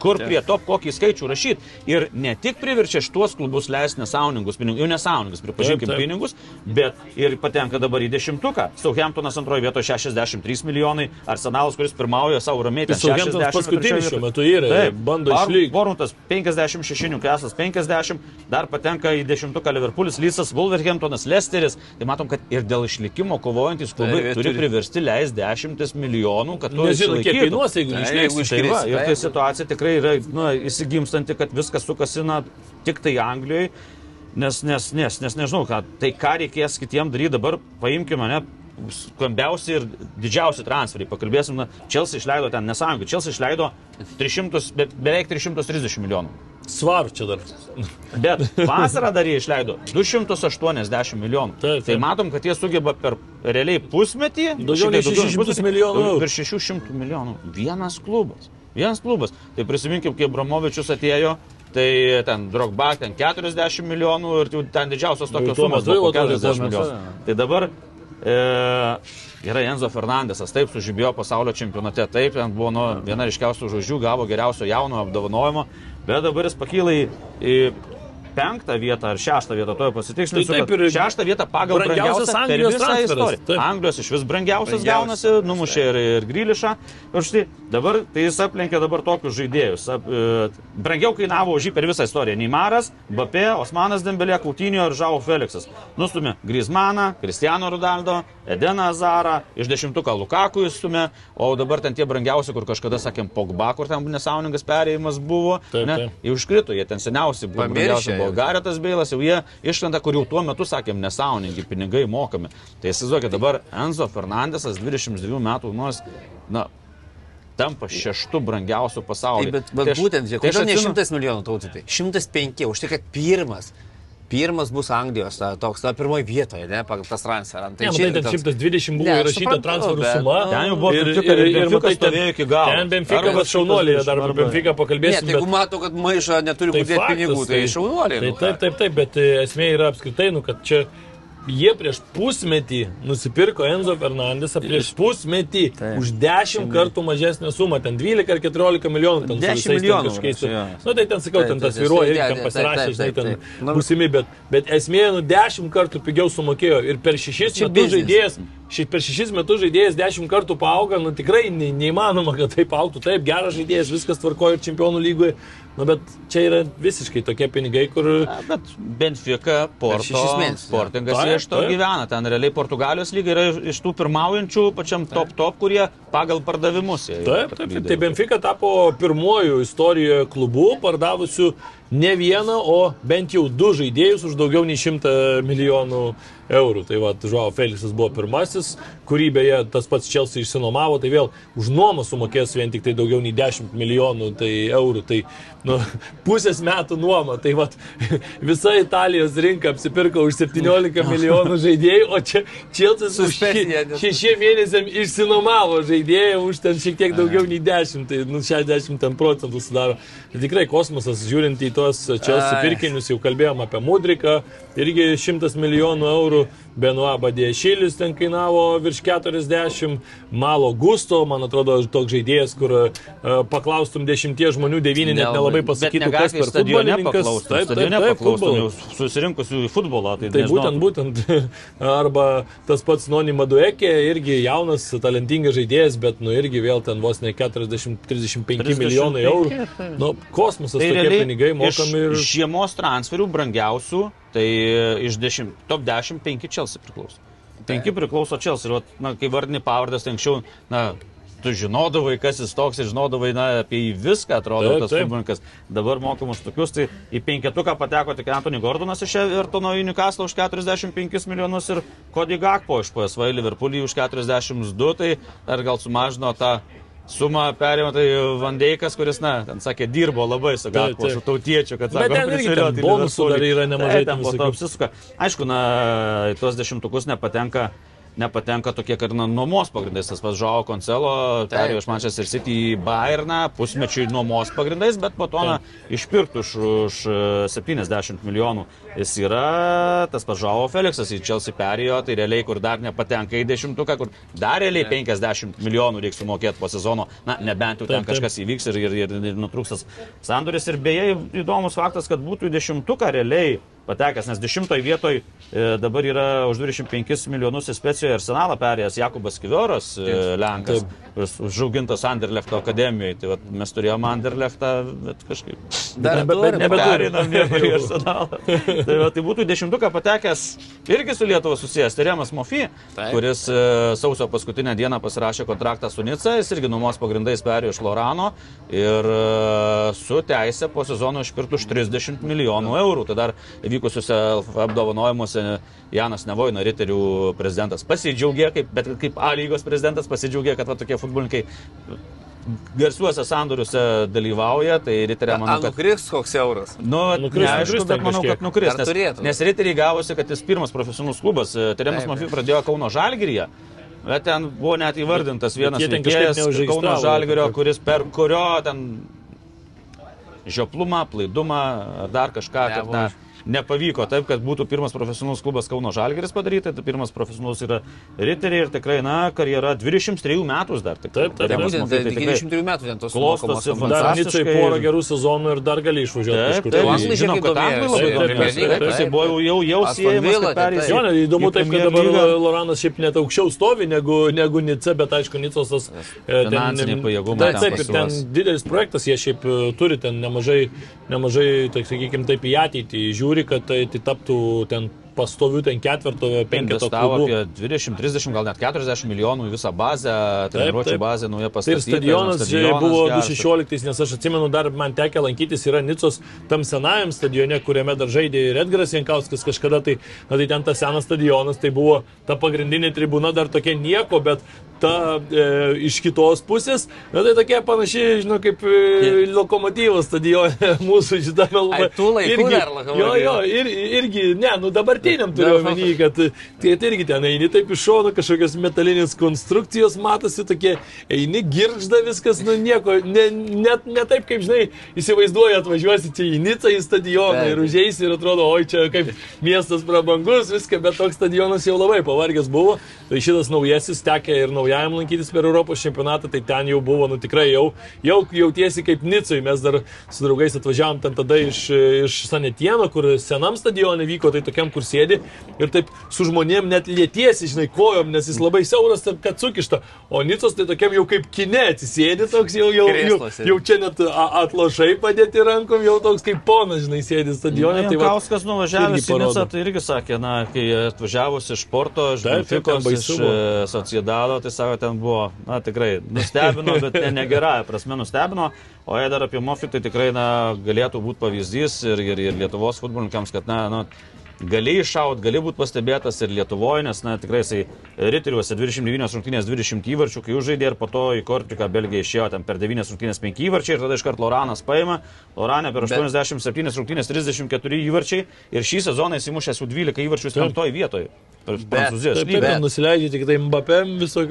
kur prie top kokį skaičių rašyti. Ir ne tik priverčia šituos klubus leisti nesąmoningus pinigus, jau nesąmoningus, pripažinkim, Taip, taip. pinigus, bet ir patenka dabar į dešimtuką. Southamptonas antroje vietoje 63 milijonai, Arsenalas, kuris pirmauja savo ramiai, ten Southamptonas 60 paskutinis šiuo metu yra, Taip, bando išlygti. Boruntas 56, Newcastle'as 50, dar patenka į dešimtuką Liverpoolis, Lysas, Wolverhamptonas, Leicesteris. Tai matom, kad ir dėl išlikimo kovojantis klubai Taip, turi priversti leisti dešimtis milijonų, kad to Nežino, kiek kainuos, jeigu Tai, jeigu Tai va, ir tai situacija tikrai yra nu, įsigimstanti, kad viskas sukasi na, tik tai Anglijoje, nes, nes, nes, nes nežinau, ką, tai ką reikės kitiem daryti dabar, paimkime, ne, skambiausi ir didžiausi transferiai. Pakalbėsim, na, Chelsea išleido ten nesąjungą, Chelsea išleido 300, be, beveik 330 milijonų. Svaru čia dar. Bet vasarą dar jie išleido 280 milijonų. Taip, taip. Tai matom, kad jie sugeba per realiai pusmetį. Daugiau nei šitai 600 pusmetį- milijonų. Per 600 milijonų. Vienas klubas. Vienas klubas. Tai prisiminkim, kai Bramovičius atėjo. Tai ten Drogba, ten 40 milijonų ir ten didžiausios Jau tokios sumos buvo po atrodė, 40 tuo metu, milijonų. Tai dabar e, yra Enzo Fernandesas, taip, sužibėjo pasaulio čempionate, taip, ten buvo nu, viena ryškiausių žodžių, gavo geriausio jauno apdovanojimo, bet dabar jis pakyla į, į penktą vietą ar šeštą vietą, to pasitikslinsiu. Tai taip ir šeštą vietą pagal brangiausias brangiausią per Anglijos istoriją. Anglijos iš vis brangiausias Brangiausias, gaunasi, numušė ir, ir Grilišą. Ir štai dabar tai jis aplenkė dabar tokius žaidėjus. Ap, e, brangiau kainavo už jį per visą istoriją. Neimaras, Bapė, Osmanas Dembelė, Kautinio ir Žavo Felixas. Nustumė Grismaną, Cristiano Ronaldo, Edeną Azarą, iš dešimtuką Lukaku įstumė, o dabar ten tie brangiausi, kur kažkada sakėm Pogba, kur ten nesąmoningas perėjimas buvo. Taip, ne, taip. Jau užkrito, jie ten seniausiai buvo. Pamiršę buvo Garetas Beilas, jau jie išlenda, kur jau tuo metu sakėm nesąmoningi pinigai mokami. Tai įsivaizduokit, dabar Enzo Fernandesas 22 metų nors, na, tampa šeštų brangiausių Taip, pasaulyje. bet, bet Tai aš- būtent, tai kodėl ne atsimenu- 100 milijonų tautų, tai 105, už tai, kad pirmas. Pirmas bus Anglijos, ta, toks, na, pirmoji vietoje, ne, pagal tas transferą. Ne, matai, ten 120 buvo Ne, aš įrašyta transferų suma. nu, Ten jau buvo ir, ir, ir ir matai, ten, stovėjo iki galo. ten Benfica, Arba bet šaunuoliai, dar apie Benfica Ne, pakalbėsim. tai jeigu bet- mato, kad maišą neturi kur dėti pinigų, tai šaunuoliai. Tai nu taip, taip, taip, bet e, esmė yra apskritai, nu, kad čia jie prieš pusmetį nusipirko Enzo Fernandesą prieš pusmetį Taip. už 10 kartų mažesnę sumą, ten 12 ar 14 milijonų. Ten su 10 visais ten milijonų, čia, jo. Nu, tai ten sakau, ten tas vyruoja taip, ir ten pasirašė, žinai, ten. Nu, būsimi, bet, bet esmė, nu, 10 kartų pigiau sumokėjo ir per 6 Čia metus žaidėjas, šiaip per 6 metus žaidėjas 10 kartų paauga, nu tikrai ne, neįmanoma, kad taip auktų. Taip, geras žaidėjas, viskas tvarkoja ir čempionų lygoje, nu, bet čia yra visiškai tokie pinigai, kur... Na, Bet Benfica, Porto, šešis. Sportingas jie iš to gyvena. Ten realiai Portugalijos lyga yra iš tų pirmaujančių pačiam top top, kurie pagal pardavimus. Taip, taip, taip. Tai Benfica tapo pirmuoju istorijoje klubu pardavusiu ne vieną, o bent jau du žaidėjus už daugiau nei 100 milijonų eurų. Tai va, Žuo Felixas buvo pirmasis, kurį beje tas pats Čelsi išsinomavo, tai vėl už nuomą sumokės vien tik tai daugiau nei 10 milijonų tai eurų, tai nu, pusės metų nuoma. Tai va, visa Italijos rinka apsipirko už 17 milijonų žaidėjų, o čia Čelsis už še- šešiem mėnesiam išsinomavo žaidėjų už ten šiek tiek daugiau nei 10, tai nu, 60 ten procentų sudaro. Tai tikrai kosmosas, žiūrint į tuos Čelsi Ai. pirkinius, jau kalbėjom apie Mudriką, irgi 100 milijonų eurų, Benoa Badėšilis ten kainavo virš 40, Malo Gusto, man atrodo, toks žaidėjas, kur uh, paklaustum dešimties žmonių, devyni net nelabai pasakytų, kas per futbolininkas. paklaustum, stadione paklaustum jau susirinkusių į futbolą. Tai, Tai nežinau. būtent, būtent. Arba tas pats Noni Maduekė, irgi jaunas, talentingas žaidėjas, bet nu irgi vėl ten vos ne 40-35 milijonai eurų. Nu, kosmosas, Tai tokie realiai pinigai mokami. Iš žiemos transferių brangiausių, tai iš 10, top 10 5 Chelsea priklauso. 5 priklauso Chelsea. Ir, vat, na, kai vardini pavardės, tai anksčiau, na, tu žinodavai, kas jis toks, ir žinodavai, na, apie jį viską, atrodo, Taip, tas futbolininkas. Dabar mokamus tokius, tai į penketuką pateko tik Antony Gordonas iš Evertono į Newcastle už 45 milijonus ir Cody Gakpo iš PSV į Liverpoolį už 42, tai dar gal sumažino tą sumą perėmė, tai Vandeikas, kuris, na, ten sakė, dirbo labai su Gakpo, su tautiečiu, kad sako, ten irgi ten bonusų dar yra nemažai Taip, ten ten po to apsisuka. Aišku, na, tuos dešimtukus nepatenka nepatenka tokie, kad na, nuomos pagrindais. Tas pats Žao Koncelo perėjo iš Manchester City į Bayerną pusmečiui nuomos pagrindais, bet po to na, išpirktų už, už e, 70 milijonų. Jis yra tas pats Žao Felixas į Chelsea perėjo, tai realiai, kur dar nepatenka į dešimtuką, kur dar realiai 50 milijonų reiks sumokėti po sezono, na, nebent jau ten kažkas įvyks ir, ir, ir, ir nutrūkstas sandoris. Ir beje, įdomus faktas, kad būtų į dešimtuką realiai patekęs, nes dešimtoje vietoje e, dabar yra už 25 milijonus į specijoje arsenalą perėjęs Jakubas Kivioras, e, Lenkas, užaugintas Anderlechto akademijoje. Tai vat, mes turėjome Anderlechtą, bet kažkaip. Dar neperinam niekur į arsenalą. tai, va, tai būtų dešimtuką patekęs irgi su Lietuva susijęs. Tai Remas Mofi, Taip. kuris e, sausio paskutinę dieną pasirašė kontraktą su Nica, jis irgi nuomos pagrindais perėjo iš Lorano ir su teisė po sezono išpirktų už 30 milijonų eurų. Tai dar vykusiuose apdovanojimuose Janas Nevoina, Riterių prezidentas, pasidžiaugė, kaip, bet kaip A lygos prezidentas pasidžiaugė, kad va, tokie futbolininkai garsiuose sandoriuose dalyvauja, tai Riteriam manau, kad... Nukris koks euras. Nu, Nukris, neaišku, nukris bet manau, kad nukris. Nes, turėtų. nes riteriai gavosi, kad jis pirmas profesionalus klubas. Teremas Taip, Mafijų taip. pradėjo Kauno Žalgiryje. Bet ten buvo net įvardintas vienas veikėjas. Kauno Žalgirio, kuris per kurio ten žioplumą, plaidumą ar dar kažką, kad na, nepavyko taip, kad būtų pirmas profesionalus klubas Kauno Žalgiris padaryta, tai pirmas profesionalus yra riteriai ir tikrai, na, karjera 23 metų dar. Tik, Taip, taip, Tai Teremas būtent tai iki tikrai 23 metų ten tos klostosi sumokamos Dar fantastiškai. Nicai porą gerų sezonų ir dar gali išvažiuoti Taip, taip, O anglai žinom, kad anglai labai domėjosi. Taip, taip, Taip, jisai buvo jau, jau siejamas, taip, taip. Jo, įdomu taip, kad dabar. Loranas šiaip net aukščiau stovi negu, negu Nica, bet aišku, Nicos tas... e, Finansiniai pajėgumai Taip, ten taip, ten didelis projektas, jie šiaip e, turi ten nemažai, nemažai tai sakykime, taip į ateitį žiūri, kad tai, tai taptų ten pastovių ten ketvirto, penketo klubų. apie 20, 30, gal net 40 milijonų visą bazę, treniruočio bazę nauja Tai ir pastatyta. stadionas, nu, žinai, buvo geras. 2016, nes aš atsimenu, dar man tekę lankytis yra Nicos tam senajam stadione, kuriame dar žaidė ir Edgaras Jankauskas kažkada, tai, na, tai ten tas senas stadionas, tai buvo ta pagrindinė tribūna dar tokia nieko, bet ta e, iš kitos pusės, na, tai tokia panašiai, žinau, kaip e, lokomotyvo stadione mūsų šitame Ai, tų laikų dar Jo, Lokomotyvo. jo, ir, irgi, ne, nu dabartiniam turiu omeny, kad tai tai irgi ten eini taip iš šono, kažkokios metalinės konstrukcijos matosi, tokie eini, giržda viskas, nu nieko, ne, net ne taip, kaip žinai, įsivaizduoji, atvažiuosi čia į Nicą į stadioną ir užeisi ir atrodo, oi čia kaip miestas prabangus, viską, bet toks stadionas jau labai pavargęs buvo. Tai šitas naujasis tekė ir naujajam lankytis per Europos čempionatą, tai ten jau buvo, nu tikrai jau, jau jautiesi kaip Nicai. Mes dar su draugais atvažiavom ten tada iš, iš Sanetieno, kur senam stadione vyko, tai tokiam, kur sėdi ir taip su žmonėm net lietiesi, žinai, kojom, nes jis labai siauras, kad sukišta. O Nicos tai tokiam jau kaip kine atsisėdi, toks jau, jau, jau, jau čia net a- atlošai padėti rankom, jau toks kaip ponas, žinai, sėdi stadione. Tai Kauskas nuvažiavęs irgi į Nicą, tai irgi sakė, na, kai atvažiavus iš Porto, iš Benficos, iš e, Sociedado, tai sako, ten buvo, na tikrai, nustebino, bet ne, negerąją prasme nustebino. O jei dar apie Mofį, tai tikrai, na, galėtų būti pavyzdys ir, ir, ir Lietuvos futbolininkams, kad, na, na gali iššaut, gali būti pastebėtas ir Lietuvoje, nes, na, tikrai jisai Riteriuose 29 rungtynės 20 įvarčių, kai užžaidė ir po to į Kortriką Belgija išėjo ten per 9 rungtynės 5 įvarčiai ir tada iškart Loranas paima, Loranė per 87 rungtynės 34 įvarčiai ir šį sezoną jis įmušęs jau 12 įvarčių 5 vietoje. Prancūzijos Taip, taip, nusileidžia tik tai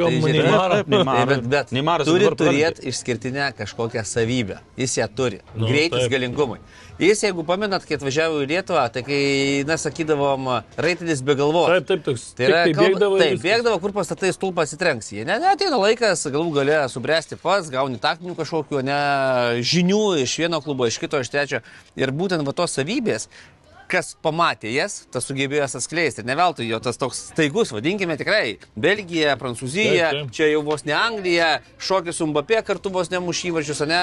taip, Neymarą. Tai bet, bet Neymaras turi turėti išskirtinę kažkokią savybę. Jis ją turi. Nu, Greitis, taip. galingumai. Jis, jeigu pamenat, kai atvažiavo į Lietuvą, tai kai, na, sakydavom, raitelis be galvos. Taip, taip, toks. Tai yra, tai bėgdavo. taip, viskas. bėgdavo, kur pastatai stulpą atitrenks. Jie ne, ne, ateina laikas, galų galę subręsti pats, gauni taktinių kažkokių, ne, žinių iš vieno klubo, iš kito, iš trečio. Ir būtent va tos savybės, kas pamatė jas, tas sugebėjo jas atskleisti. Ne veltui jo tas toks staigus, vadinkime tikrai, Belgija, Prancūzija, Taip, taip. čia jau vos ne Anglija, šokis su Mbappé kartu vos ne mušyvačius, ne,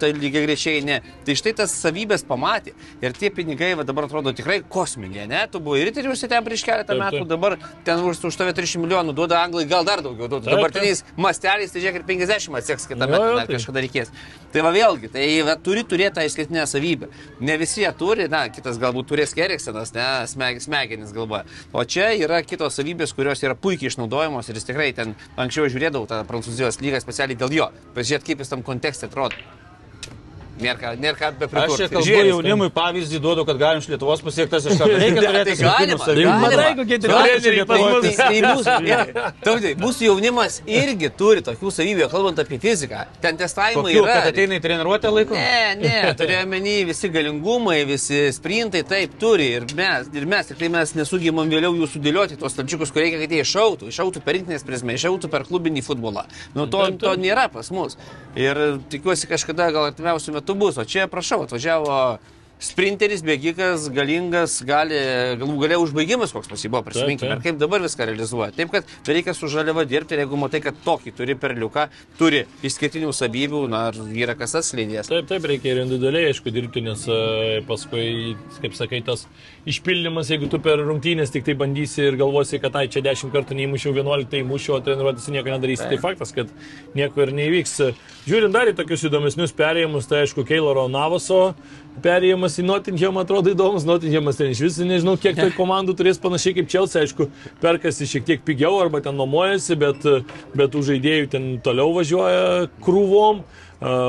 tai lygiai greičiai ne. Tai štai tas savybės pamatė. Ir tie pinigai va, dabar atrodo tikrai kosminiai, ne? Tu buvai riteriuose ten prieš keletą Taip, metų, taip. dabar ten už, už tave 300 milijonų duoda anglai, gal dar daugiau duoda. Dabartiniais masteliais, tai žiūrėk ir 50 atsieks kitą metą, tai. kažkada reikės. Tai va vėlgi, tai va, turi turėti tą išskirtinę savybę. Ne visi ją turi, na, kitas galbūt turės Keriksenas, ne, smeg, smegenis galvoja. O čia yra kitos savybės, kurios yra puikiai išnaudojamos ir jis tikrai ten anksčiau žiūrėdavau tą Prancūzijos lygą specialiai dėl jo. Pažiūrėt, kaip jis tam kontekste atrodo. Nėra ką, nėra ką be Aš čia kalbu ten. jaunimui pavyzdį duodu, kad galim iš Lietuvos pasiektas iš karto. Reikia Tai turėti galima. Matai, kokie treneriai mūsų- jaunimas irgi turi tokių savybių, kalbant apie fiziką. Ten testavimai Kokių, yra. kad ateina į treniruotę laiko? Ne, ne, turėjau menį visi galingumai, visi sprintai, taip turi. Ir mes, ir mes tik tai mes nesugebam vėliau jų sudėlioti, tos stalčiukus, kur reikia, kad jie iššautų. Iššautų per rinktinės prizmę, iššautų per klubinį futbolą. Nu, to, to nėra pas mus. Ir tikiuosi kažkada gal artimiausių metų bus. O čia, prašau, atvažiavo sprinteris, bėgikas, galingas, gali, galų galia užbaigimas koks pasibuvo, prisiminkime, taip. ir kaip dabar viską realizuoja. Taip, kad reikia su žaliava dirbti ir jeigu matai, kad tokį turi perliuką, turi išskirtinių savybių, na, yra kas atskleidės. Taip, taip, reikia ir individualiai, aišku, dirbti, nes e, paskui, kaip sakai, tas išpildymas, jeigu tu per rungtynės tik tai bandysi ir galvosi, kad tai čia 10 kartų neįmušiau, 11 įmušiau, o treniruotis nieko nedarysi, tai faktas, kad nieko ir neįvyks. Žiūrint dar į tokius įdomesnius perėjimus, tai aišku, Keiloro Navaso perėjimas į Nottinghamą atrodo įdomus, Nottinghamas ten iš vis nežinau, kiek tai komandų turės panašiai kaip Chelsea, aišku, perkasi šiek tiek pigiau arba ten nuomojasi, bet, bet tų žaidėjų ten toliau važiuoja krūvom. Uh,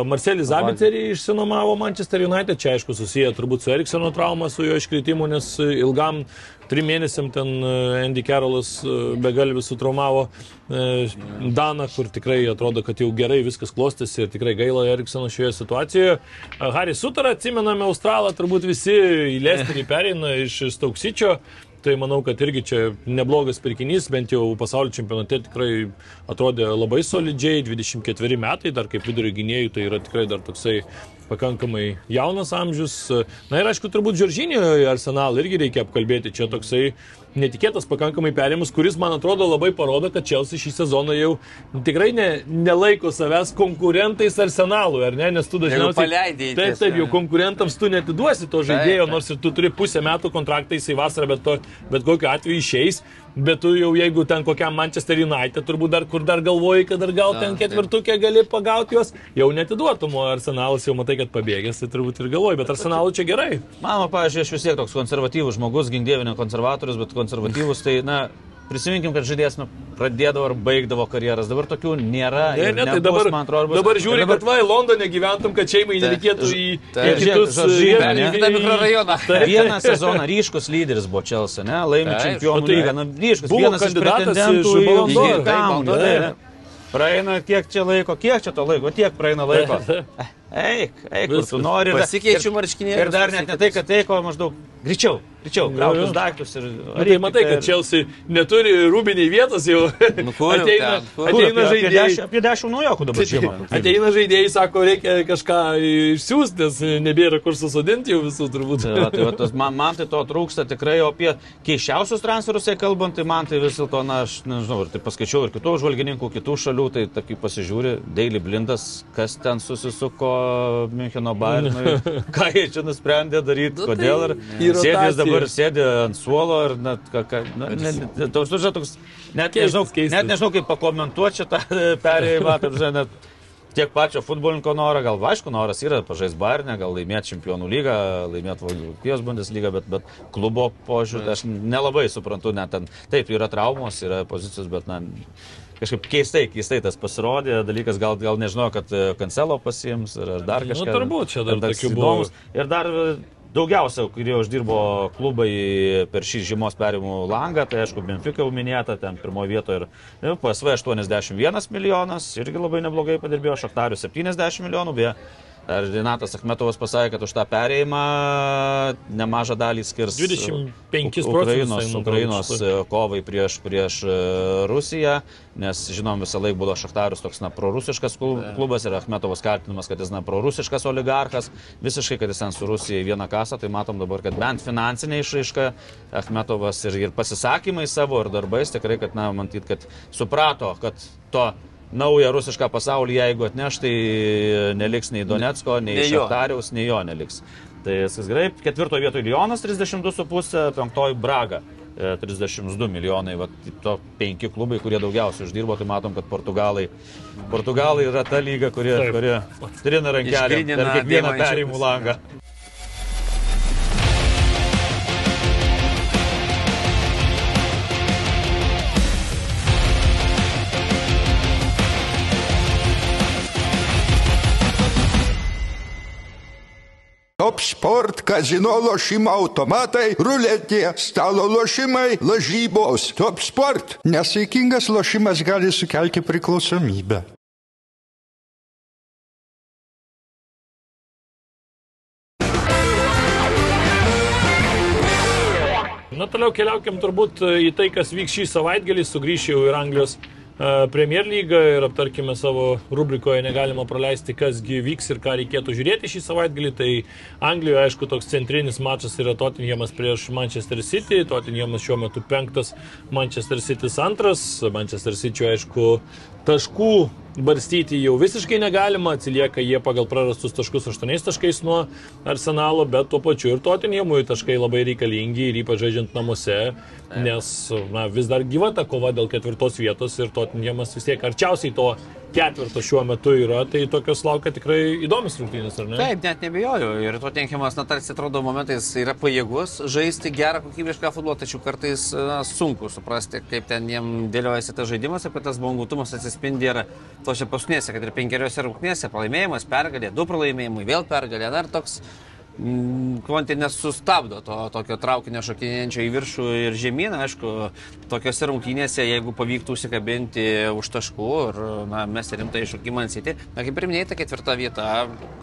Marcelis Zabiterį išsinomavo Manchester United, čia aišku susiję turbūt su Eriksono trauma, su jo iškritimu, nes ilgam trim mėnesiam ten uh, Andy Carolas uh, begalvis sutraumavo uh, Daną, kur tikrai atrodo, kad jau gerai viskas klostėsi ir tikrai gaila Eriksono šioje situacijoje. Harry Sutarą atsimename Australą, turbūt visi į Lesterį pereina iš Stauksičio. Tai manau, kad irgi čia neblogas pirkinys, bent jau pasaulio čempionate tikrai atrodė labai solidžiai, 24 metai, dar kaip vidurio gynėjų, tai yra tikrai dar toksai pakankamai jaunas amžius. Na ir aišku, turbūt Žoržinio arsenalą irgi reikia apkalbėti, čia toksai netikėtas pakankamai perėjimas, kuris, man atrodo, labai parodo, kad Chelsea šį sezoną jau tikrai ne, nelaiko savęs konkurentais arsenalui, ar ne, nes tu dažniausiai... paleidai Taip, taip, jau konkurentams tu netiduosi to žaidėjo, taip. nors ir tu turi pusę metų kontraktą į vasarą, bet, to, bet kokiu atveju išeis. Bet tu jau jeigu ten kokiam Manchester United, turbūt dar kur dar galvoji, kad dar gal ten ketvirtukė gali pagauti juos, jau netiduotum, o Arsenalas jau matai, kad pabėgęs, tai turbūt ir galvoji, bet Arsenalų čia gerai. Mano, pavyzdžiui, aš vis tiek toks konservatyvus žmogus, gindėvė ne konservatorius, bet konservatyvus, tai, na, prisiminkim, kad žaidėjas nu, pradėdavo ar baigdavo karjeras, dabar tokių nėra. Ne, ir ne, tai dabar, man atrodo, bus- dabar žiūri, dabar- kad va, į Londoną gyventum, kad šeimai nereikėtų į, Taip. į kitus Kitą mikrorajoną. Vieną sezoną ryškus lyderis buvo Čelsa, ne? Laimi Taip. čempionų tai lygą. Na, ryškus, buvo vienas kandidatas pretendentų iš taip. Praeina kiek čia laiko, kiek čia to laiko, tiek praeina laiko. Eik, eik, kur tu nori. ir- Pasikeičiu ir- marškinėlius, Ir dar net ne tai, kad eiko maždaug greičiau, greičiau, krautus jo. daiktus ir... Na, tai matai, kad Chelsea neturi rūbiniai vietos jau. Nu, kur ateina, ten, kur? ateina Apie žaidėjai. dešimt- Apie dešimt naujokų dabar žiemą. Ateina žaidėjai, sako, reikia kažką išsiųsti, nes nebėra kur susodinti jau visų turbūt. Tai, va, tai va, tas, man, man tai to trūksta tikrai, o apie keiščiausius transferus, jei kalbant, tai man tai vis dėlto, na, aš nežinau, ir tai paskaičiau ir kitų žvalgininkų, kitų šalių, tai taip pasižiūri, Daily Blindas, kas ten susisuko Müncheno Bayernui, ką jie čia nusprendė daryti, Nu, kodėl ir sėdės dabar sėdė ant suolo ir net, ką, ką, na, ne, ne, toks, žinai, toks net, Keistas, nežinau, keistas. net nežinau, kaip pakomentuoti šitą perėjimą. Taip, žinai, net tiek pačio futbolininko norą, gal aišku, noras yra pažais Barnę, gal laimėti čempionų lygą, laimėti Vokietijos Bundeslygą, bet, bet klubo požiūrį aš nelabai suprantu, net ten, taip, yra traumos, yra pozicijos, bet, na, kažkaip keistai, keistai tas pasirodė, dalykas gal, gal nežinau, kad e, kancelo pasiims ar ar dar Nu, kažką. turbūt čia dar toks tokių buvo. įdomus. Ir dar e, daugiausia, kurie uždirbo klubai per šį žiemos perimų langą, tai aišku, Benfica jau minėta, ten pirmoje vietoje ir e, PSV 81 milijonas, irgi labai neblogai padirbėjo, Šaktarius 70 milijonų, beje. Ar Renatas Akhmetovas pasakė, kad už tą perėjimą nemažą dalį skirs 25 Uk- procentus, Ukrainos, tai, Ukrainos e, kovai prieš, prieš e, Rusiją, nes žinom visą laiką buvo Šachtarius toks na prorusiškas klu- klubas ir Akhmetovas kaltinimas, kad jis na prorusiškas oligarchas, visiškai, kad jis ten su Rusija į vieną kasą, tai matom dabar, kad bent finansinė išraiška Akhmetovas ir, ir pasisakymai savo ir darbais tikrai, kad na, matyt, kad suprato, kad to naują rusišką pasaulį, jeigu atneš, tai neliks nei Donetsko, nei, jo. Šachtariaus, nei jo neliks. Tai viskas gerai. Ketvirtoje vietoje Lyonas 32,5, penktoji Braga e, 32 milijonai. Va, to penki klubai, kurie daugiausiai uždirbo, tai matom, kad Portugalai, Portugalai yra ta lyga, kuri, kuri trina rankelį per kiekvieną perimų langą. Top sport, kazino lošimo automatai, ruletė, stalo lošimai, lažybos. Top sport. Nesaikingas lošimas gali sukelti priklausomybę. Na, toliau keliaukim turbūt e, į tai, kas vyks šį savaitgalį. Sugrįšiu jau ir Anglijos Premier League ir aptarkime savo rubrikoje negalima praleisti, kasgi vyks ir ką reikėtų žiūrėti šį savaitgalį. Tai Anglijoje, aišku, toks centrinis mačas yra Tottenhamas prieš Manchester City. Tottenhamas šiuo metu penktas, Manchester City antras. Manchester City, aišku, taškų barstyti jau visiškai negalima, atsilieka jie pagal prarastus taškus 8 taškais nuo arsenalo, bet tuo pačiu ir Tottenhamui taškai labai reikalingi ir ypač žaidžiant namuose, nes na, vis dar gyva ta kova dėl ketvirtos vietos ir Tottenhamas vis tiek arčiausiai to ketvirto šiuo metu yra, tai tokios laukia tikrai įdomus rungtynės, ar ne? Taip, net nebejoju. Ir to tenkiamas, na, tarsi atrodo momentais yra pajėgus žaisti gerą kokybišką futbolą, tačiau kartais na, sunku suprasti, kaip ten jiem dėliojasi tas žaidimas, apie tas bangutumas atsispindi ir tose paskutinėse, kad ir penkeriose rungtynėse pralaimėjimas, pergalė, du pralaimėjimai, vėl pergalė, dar toks mm, Kvantė nesustabdo to tokio traukinio šokinėjančio į viršų ir žemyn, aišku, tokiuose rungtynėse, jeigu pavyktų užsikabinti už taškų ir na, mes rimtai iššūkimą ansyti, na kaip ir minėjai, ta ketvirta vieta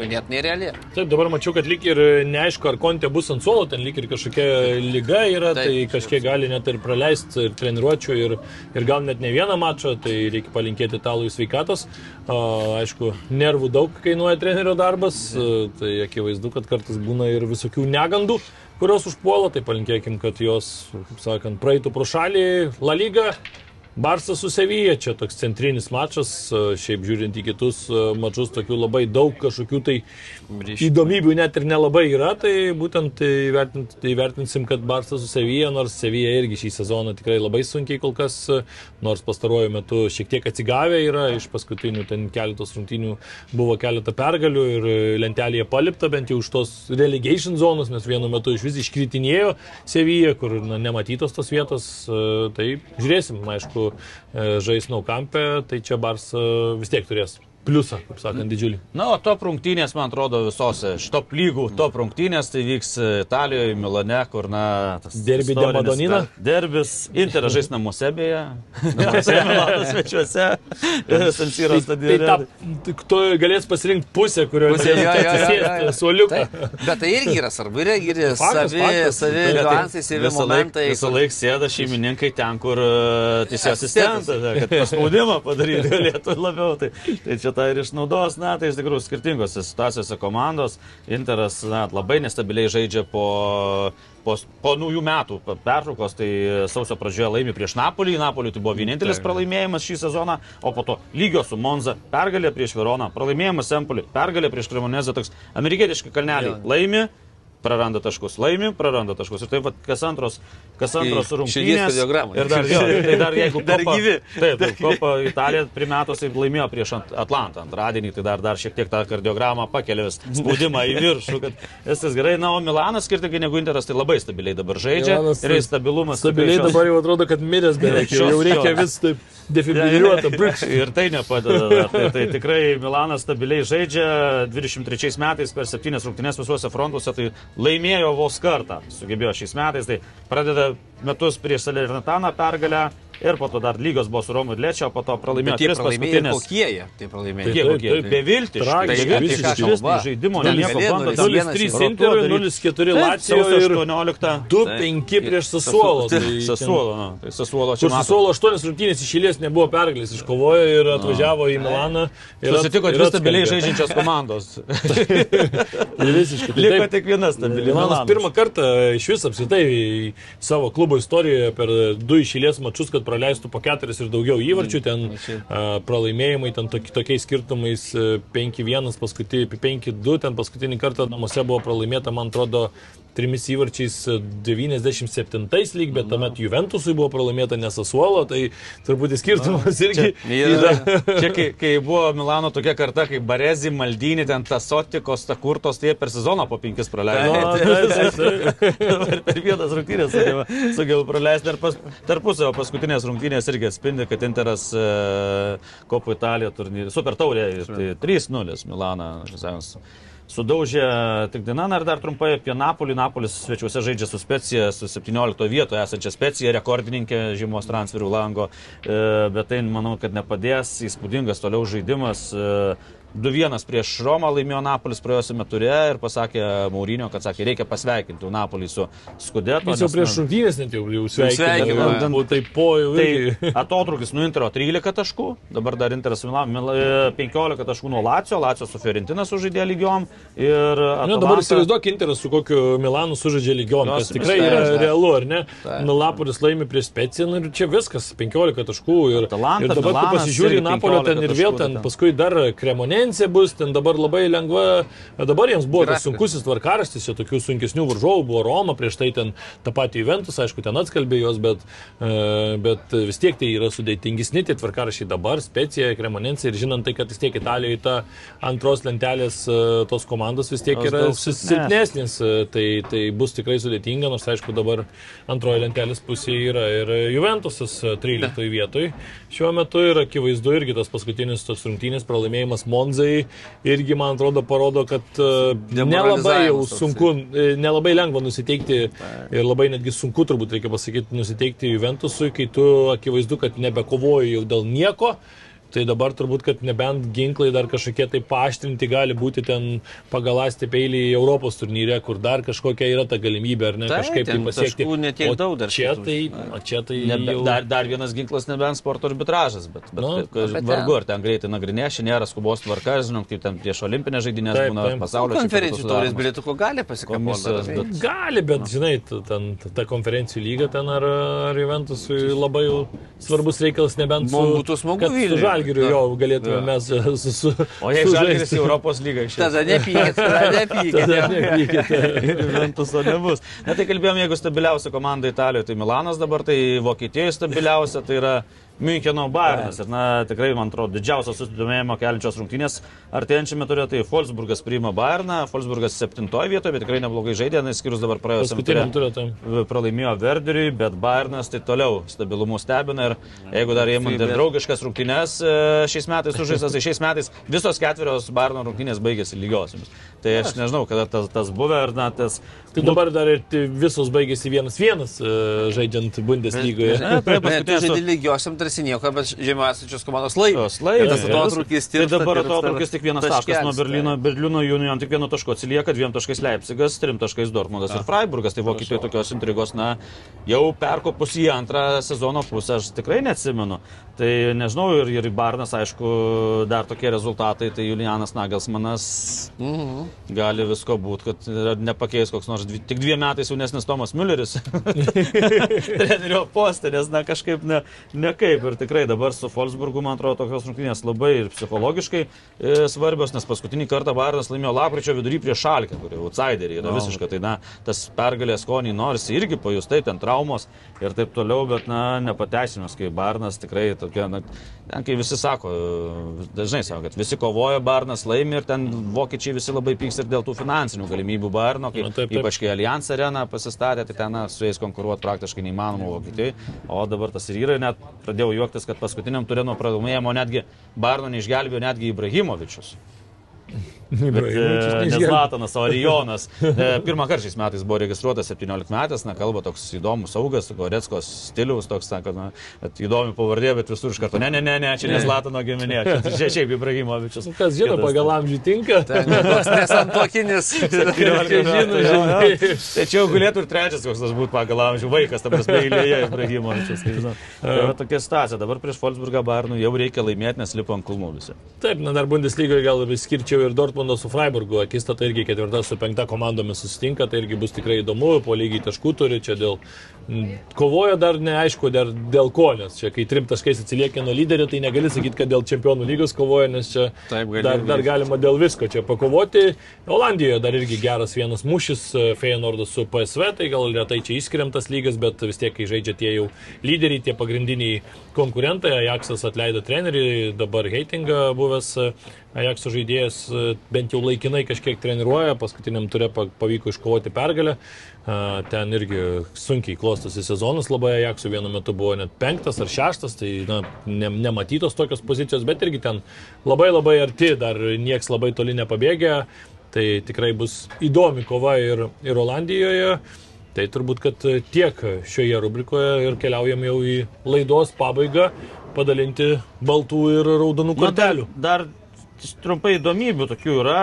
ganėtinai reali. Taip, dabar mačiau, kad lyg ir neaišku, ar kontė bus ant suolo, ten lyg ir kažkokia lyga yra, Taip. tai kažkiek gali net ir praleisti ir treniruočio ir, ir gal net ne vieną mačą, tai reikia palinkėti italui sveikatos. Aišku, nervų daug kainuoja trenerio darbas, tai akivaizdu, kad kartais būna ir visokių negandų, kurios užpuola, tai palinkėkim, kad jos, kaip sakant, praeitų pro šalį La Liga. Barsas su Sevija, čia toks centrinis mačas, a, šiaip žiūrint į kitus a, mačus, tokių labai daug kažkokių tai įdomybių net ir nelabai yra, tai būtent įvertint, įvertinsim, kad Barsas su Sevija, nors Sevija irgi šį sezoną tikrai labai sunkiai kol kas, a, nors pastaruoju metu šiek tiek atsigavę yra, iš paskutinių ten keletos rungtynių buvo keletą pergalių ir lentelėje palipta bent jau už tos relegation zonos, nes vienu metu iš vis iškritinėjo Sevija, kur na, nematytos tos vietos, tai žiūrėsim, aišku, žais naukampę, tai čia Barsa vis tiek turės pliusą, kaip sakant, didžiulį. Na, o top rungtynės, man atrodo, visose top lygų top rungtynės tai vyks Italijoje, Milane, kur, na, tas Derby de Madonina? Derbis, Interas žais namuose beje, namuose, Milanas svečiuose, Sansiro Tai stadione. tą, tik tu galės pasirinkti pusę, kurioje Pusė, jo, jo, jo, jo, jo. suoliuką. Taip, bet tai irgi yra svarbu, yra irgi savi, savi tai niuansai, savi momentai. Visą laiką sėda šeimininkai ten, kur teisėjo Asistentas. asistentas, kad paspaudimą padaryti galėtų labiau. Tai, tai čia tą ir išnaudos, na, tai iš tikrųjų skirtingose situacijose komandos. Interas na, labai nestabiliai žaidžia po, po, po naujų metų pertraukos, tai sausio pradžioje laimi prieš Napolį. Napolį tai buvo vienintelis pralaimėjimas šį sezoną, o po to lygio su Monza pergalė prieš Veroną, pralaimėjimas Empolį, pergalė prieš Kremonezą, toks amerikietiški kalneliai Jo. laimi. Praranda taškus, laimi, praranda taškus. Ir taip pat kas antros, kas antros rungtynės. Ir dar, jo, tai dar jeigu Dar Kopa- gyvi. Taip, taip Kopa Italija primetos ir laimėjo prieš Ant- Atlantą antradienį, tai dar, dar šiek tiek tą kardiogramą pakelia vis spaudimą į viršų, kad viskas gerai. Na, o Milanas, skirtingai negu Interas, tai labai stabiliai dabar žaidžia. Milanas ir stabilumas. Stabiliai šios- dabar jau atrodo, kad miręs beveik. Jau, reikia vis taip defibriliuoti. Ir tai nepadeda. Tai, tai tikrai Milanas stabiliai žaidžia 23 metais per 7 rungtynes visuose frontuose, tai laimėjo vos kartą, sugebėjo šiais metais, tai pradeda metus prieš Salernitaną pergalę ir po to dar lygos buvo su Romu ir Lečio, po to pralaimėjo tris paskutinės. kokie jie tai pralaimėjo. Kokie? Beviltiški. visiškai. Išvis nei žaidimo, nieko bando. vienas, ten- vienas 0-3 Rotuo Interui, daryt. 0-4 Taip, Lacijo sausio ir 18. 2-5 prieš Sasuolo. Tai ten- Sasuolo, tai Sasuolo čia. Sasuolo 8 rungtynės iš eilės nebuvo pergalės, iškovojo ir atvažiavo į Milaną. ir Susitiko dvi stabiliai žaidžiančios komandos. Visiškai. Tai Liko tik viena stabili. Milanas pirmą kartą iš vis apskritai savo klubo istorijoje per du išėlės mačius, kad praleistų po keturis ir daugiau įvarčių, ten a, pralaimėjimai, ten tok, tokiais skirtumais a, 5-1, paskutinį 5-2, ten paskutinį kartą namuose buvo pralaimėta, man atrodo, trimis įvarčiais a, 97 lyg, bet tuomet Juventusui buvo pralaimėta nesasuolo, tai turbūt skirtumas irgi Yra, čia kai, kai buvo Milano tokia karta, kaip Barezi, Maldinį, ten Tasotikos, Takurtos, tai jie per sezoną po penkis praleido. Dabar per vienas rungtynės sugeba praleisti. Ir pas, tarpusavio paskutinės rungtynės irgi atspindi, kad Interas e, Kopo Italija turnyrė, Super Taurė, tai 3-0 Milaną. žinai, Sudaužė tik diena, na ir dar trumpai apie Napolį. Napolis svečiuose žaidžia su Specija, su 17 vietoje esančia Specija, rekordininkė žymos transferių lango, E, bet tai manau, kad nepadės, įspūdingas toliau žaidimas. E, 2-1 prieš Romą laimėjo Napolis praėjusiame ture ir pasakė Maurinio, kad sakė, reikia pasveikinti Napolį su Skudeto. Jis jau prieš na, rungtynės net jau, jau sveikino. jau Tai po jau. Tai atotrukis nuo Intero 13 taškų, dabar dar Interas Milan, Mil- 15 taškų nuo Lacio, Lacio su Fiorentina sužaidė lygiom ir... Ne, dabar įsivaizduok Interas su kokiu Milanu sužaidžia lygiom, kas tikrai yra taip. realu, ar ne? Lapuris laimi prieš Speciją nu ir čia viskas, 15 taškų. Ir, Atalanta, ir dabar tu Milanas pasižiūri irgi į Napolio ten 15 ir vėl ten, ten. paskui dar Kremonencija bus, ten dabar labai lengva, dabar jiems buvo tas sunkusis tvarkaraštis, čia tokių sunkesnių varžovų buvo Roma, prieš tai ten tą patį Juventus, aišku, ten atskalbė juos, bet, e, bet vis tiek tai yra sudėtingesni tie tvarkarašiai dabar, Specija, Kremonencija ir žinant tai, kad vis tiek Italijoje ta antros lentelės e, tos komandos vis tiek yra silpnesnis, e, tai, tai bus tikrai sudėtinga, nors aišku dabar antroji lentelės pusėje yra ir Juventusas e, 13 vietoj. Šiuo metu ir akivaizdu irgi tas paskutinis tos rungtynės pralaimėjimas Monzai irgi man atrodo parodo, kad e, nelabai jau sunku, e, nelabai lengva nusiteikti ir labai netgi sunku turbūt reikia pasakyti nusiteikti Juventusui, kai tu akivaizdu, kad nebekovoji jau dėl nieko. Tai dabar turbūt, kad nebent ginklai dar kažkokie tai paaštrinti gali būti ten pagalasti peilį į Europos turnyre, kur dar kažkokia yra ta galimybė, ar ne, Taip, kažkaip tai pasiekti. taškų ne tiek O daug dar Čia tai, o čia tai Nebe, jau... dar, dar vienas ginklas nebent sporto arbitražas, bet, bet Nu, nu, bet vargu ar ten greitai nagrinė, šiandien nėra skubos tvarka, žinom, kaip ten prieš olimpinės žaidynės Taip, būna taip. pasaulio Konferencijų taurės bilietų, ko gali Komisijos, pasikaboti. bet- Gali, bet žinai, tu- ten ta konferencijų lyga ten ar, ar Juventusui labai svarbus reikalas, nebent su, būtų smagu Vilniuje. Žalgiriu Jo. galėtume mes e, su, su, O jei žalgeris į Europos lygą išėjo. Tada nepykit, tada nepykit. Tada nepykite. Ir Juventuso nebus. Na tai kalbėjom, jeigu stabiliausia komanda Italijoje, tai Milanas dabar, tai Vokietijoje stabiliausia, tai yra Müncheno Bayernas. Ir na, tikrai, man atrodo, didžiausias susidomėjimo keliančios rungtynės artėjančiame turė, tai Wolfsburgas priima Bayerną, Wolfsburgas septintoje vietoje, bet tikrai neblogai žaidė, na, skirus dabar praėjusiam turė. Pralaimėjo Verderiui, bet Bayernas tai toliau stabilumu stebina ir jeigu dar įimant ir draugiškas rungtynės e, šiais metais sužaistas, tai šiais metais visos ketverios Bayerno rungtynės baigėsi lygiosiamis. Tai aš nežinau, kada tas, tas buvę ar na, tas... Tai dabar dar ir visos baigėsi vienas vienas e, žaidžiant Bundeslygoje. Ne, tu paskutinės žaidži lygiosiam tarsi nieko, bet žemiausios komandos laimi. Jos laimi. Ir tas atotrukis Tai tirpsta, dabar atotrukis tik vienas taškas nuo Berlyno. Berlyno Union tik vienu tašku atsilieka, dviem taškais Leipzigas, trim taškais Dortmundas ir Freiburgas. Tai Vokietijoje tokios intrigos, na, jau perkopus į antrą sezono pusę, aš tikrai neatsimenu. Tai nežinau, ir, ir Barnas, aišku, dar tokie rezultatai, tai Julianas Nagelsmanas Mhm. gali visko būti, kad nepakeis koks nors dvi, tik dviem metais jaunesnis Tomas Mülleris. Trenerio postė, nes na kažkaip ne, nekaip. Ir tikrai dabar su Wolfsburgu, man atrodo, tokios rungtynės labai ir psichologiškai e, svarbios, nes paskutinį kartą Barnas laimėjo lapkričio vidury prieš Šalkę, kuri outsideriai yra O. visiškai. Tai na, tas pergalės skonį nors irgi pajustai, ten traumos ir taip toliau, bet na, nepateisinimas, kai Barnas tikrai tokia, na, ten kai visi sako, dažnai sako, kad visi kovoja, Barnas laimi ir ten vokiečiai visi labai pyks ir dėl tų finansinių galimybių Barno, kai, Na, taip, taip. ypač kai Allianz arena pasistatė, tai ten na, su jais konkuruoti praktiškai neįmanoma Vokietijai, o dabar tas ir yra, net pradėjau juoktis, kad paskutiniam turė nuo pralaimėjimo netgi Barno neišgelbėjo netgi Ibrahimovičius. Bet, e, ne. Zlatanas, o Arijonas. E, Pirmą kartą šiais metais buvo registruotas 17 metais, na, kalba toks įdomus saugas, Goretskos stilius, toks, na, kad įdomi pavardė, bet visur iš karto, ne, ne, ne, ne, čia ne Zlatano giminė, čia, šiaip Ibrahimovičius. Nu, Kas žino, pagal amžių tinka. Toks nesantokinis. Tai čia jau galėtų ir trečias koks nors būti pagal amžių vaikas, tam prasme, eilėje Ibrahimovičius. tai. Tai va tokia situacija. Dabar prieš Wolfsburgą Barnų jau reikia laimėti, nes lipo ant kulmų visi. Taip, na dar Bundeslygoje gal skirčiau ir Dortmundo su Freiburgu. Akistata irgi ketvirta su penkta komandomis susitinka, tai irgi bus tikrai įdomu, po lygiai taškų turi čia dėl... m, Kovojo dar neaišku, dar dėl ko, nes čia kai trim taškais atsilieka nuo lyderio, tai negali sakyti, kad dėl čempionų lygos kovoja, nes čia Taip, gali dar, dar galima dėl visko čia pakovoti. Olandijoje dar irgi geras vienas mūšis, e, Feyenoordas su PSV, tai gal retai čia išskiriam tas lygas, bet vis tiek, kai žaidžia tie jau lyderiai, tie pagrindiniai konkurentai, Ajaxas atleido trenerį, dabar Heitinga buvęs e, Ajaxo žaidėjas e, bent jau laikinai kažkiek treniruoja, paskutiniam turė pa- pavyko iškovoti pergalę. Ten irgi sunkiai klostosi sezonas, labai Ajaxo vienu metu buvo net penktas ar šeštas, tai na, ne, nematytos tokios pozicijos, bet irgi ten labai labai arti, dar nieks labai toli nepabėgė. Tai tikrai bus įdomi kova ir, ir Olandijoje. Tai turbūt, kad tiek šioje rubrikoje ir keliaujam jau į laidos pabaigą padalinti baltų ir raudonų kortelių. Na, dar, dar trumpai įdomybių tokių yra.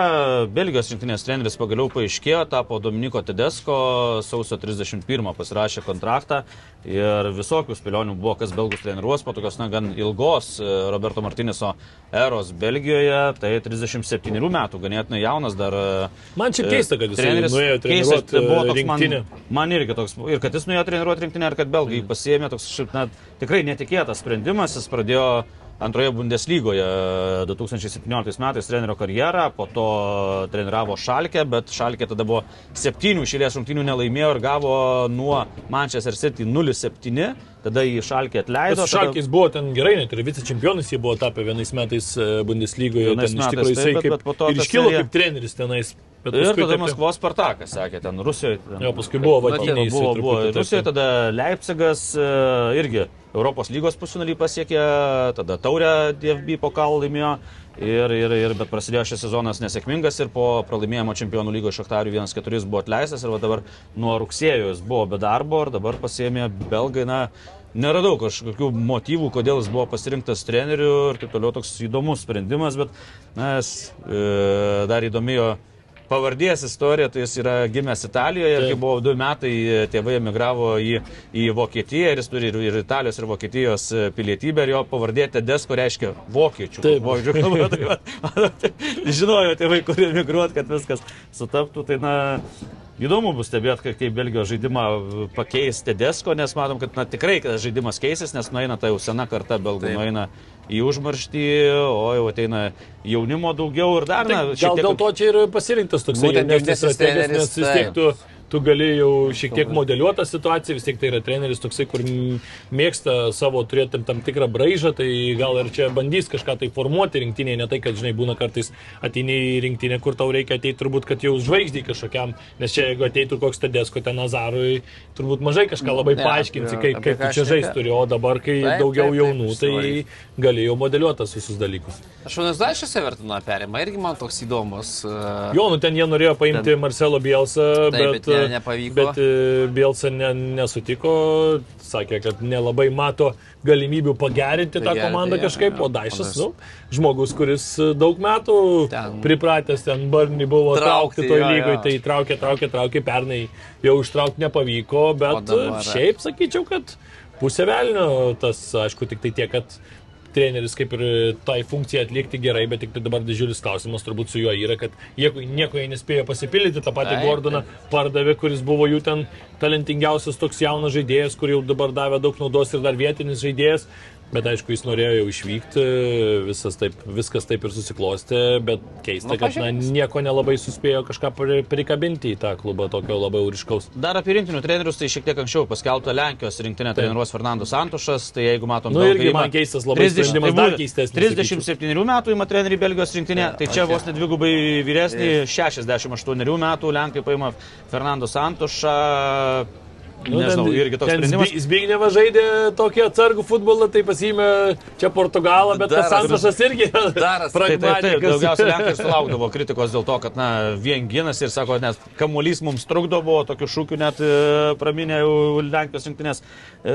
Belgijos rinktinės treneris pagaliau paaiškėjo, tapo Dominiko Tedesko, sausio 31 pasirašė kontraktą ir visokių spėlionių buvo, kas belgus treniruos po tokios, na, gan ilgos e, Roberto Martineso eros Belgijoje, tai 37 metų, ganėtinai jaunas dar. e, Man e, keista, kad jisai treneris. nuėjo Keista, treniruot, tai buvo e, toks rinktinę. Man, man irgi toks, ir kad jis nuėjo treniruoti rinktinę, ir kad belgai pasiėmė, toks šiaip, na, tikrai netikėtas sprendimas, jis pradėjo antroje Bundeslygoje 2017 metais trenerio karjerą, po to treniravo Šalkę, bet Šalkė tada buvo septynių šilės rungtynių nelaimėjo ir gavo nuo Manchester City 0-7, tada į Šalkę atleido. Bet Šalkis buvo ten gerai, net ir vicečempionas jie buvo tapę vienais metais e, Bundeslygoje. Vienais Ten iš metais tikrųjų jisai taip, bet- kaip, bet po to ir iškilo serija- kaip treneris tenais. Bet Ir tada taip- Maskvos Spartakas, sakė, ten Rusijoje. Ten, Jo, paskui buvo jisai Buvo, buvo truputį, taip, Rusijoje, taip. tada Leipzigas e, irgi Europos lygos pusfinalį pasiekė, tada Taurę DFB pokalą laimėjo. Ir, ir, ir, bet prasidėjo šis sezonas nesėkmingas ir po pralaimėjimo čempionų lygos Šachtarių 1-4 jis buvo atleistas ir dabar nuo rugsėjo jis buvo be darbo ir dabar pasėmė belgai, na, neradau kažkokių motyvų, kodėl jis buvo pasirinktas treneriu ir taip toliau. Toks įdomus sprendimas, bet, na, jis, e, dar įdomėjo pavardės istorija, tai jis yra gimęs Italijoje ir kai buvo du metai, tėvai emigravo į, į Vokietiją ir jis turi ir, ir Italijos, ir Vokietijos e, pilietybę ir jo pavardė Tedesko reiškia vokiečių. Taip. Vokiečių kalba, tai va, žinojo tėvai, kur emigruoti, kad viskas sutaptų. Tai na, Įdomu bus stebėti, kaip Belgijos žaidimą pakeis Tedesko, nes matom, kad na, tikrai kad žaidimas keisis, nes nueina ta jau sena karta belgų, nueina į užmarštį, o jau ateina jaunimo daugiau ir dar, na, Tai gal dėl to čia ir pasirinktas toks Būtent jaunesnis treneris, nes vis tiek tu, tu gali jau šiek tiek modeliuotą situaciją, vis tiek tai yra treneris toksai, kur mėgsta savo turėti tam tikrą braižą, tai gal ir čia bandys kažką tai formuoti rinktinėje, ne tai, kad, žinai, būna kartais ateini į rinktinę, kur tau reikia ateiti turbūt, kad jau žvaigždį kažkokiam, nes čia jeigu ateitų koks Tedesko ten Nazarui, turbūt mažai kažką labai Ne, paaiškinsi, kaip, kaip tu čia žaisti turi, o dabar, kai Taip, daugiau taip, taip, jaunų, tai išsivaryt. gali jau modeliuotas visus dalykus. Šaunas Daišas Evertoną perima, irgi man toks įdomus. Jo, nu ten jie norėjo paimti Ten- Marcelo Bielsą, Taip, bet, bet ne- nepavyko. bet e, Bielsa ne, nesutiko, sakė, kad nelabai mato galimybių pagerinti tą Pagerinti, komandą jo, kažkaip, jo, o Daišas, panas. nu, žmogus, kuris e, daug metų Ten- pripratęs ten Barnį buvo Traukti, traukti toj lygoj, tai traukė, traukė, traukė, pernai jau ištraukti nepavyko, bet dabar- e, šiaip sakyčiau, kad pusė velnio, tas aišku tik tai tiek, kad treneris kaip ir tai funkcijai atlikti gerai, bet tik tai dabar didžiulis klausimas turbūt su juo yra, kad jie nieko jie nespėjo pasipildyti, tą patį Taip, Gordoną pardavė, kuris buvo jų ten talentingiausias toks jaunas žaidėjas, kur jau dabar davė daug naudos ir dar vietinis žaidėjas. Bet aišku, jis norėjo jau išvykti, visas taip, viskas taip ir susiklostė, bet keista, Nu, kad na, nieko nelabai suspėjo kažką pri- prikabinti į tą klubą tokio labai uriškaus. Dar apie rinktinių trenerius, tai šiek tiek anksčiau paskelbta Lenkijos rinktinė treniruos Fernando Santušas, tai jeigu matom... Nu, Belgai irgi man keistas labai sprendimas, dar keistesnis, 37 metų ima trenerių Belgijos rinktinė, tai čia vos net dvigubai vyresnį, 68 metų Lenkai paima Fernando Santušą. Nežinau, irgi toks sprendimas. Zbignevas žaidė tokį atsargų futbolą, tai pasiėmė čia Portugalą, bet tas Daras- Santošas irgi Taip, taip, taip, pragmatikas. daugiausiai Lenkai sulaukdavo kritikos dėl to, kad, na, vien ginas ir sako, nes kamuolys mums trukdo, buvo tokių šūkių net e, praminė Lenkijos rinktinės. E,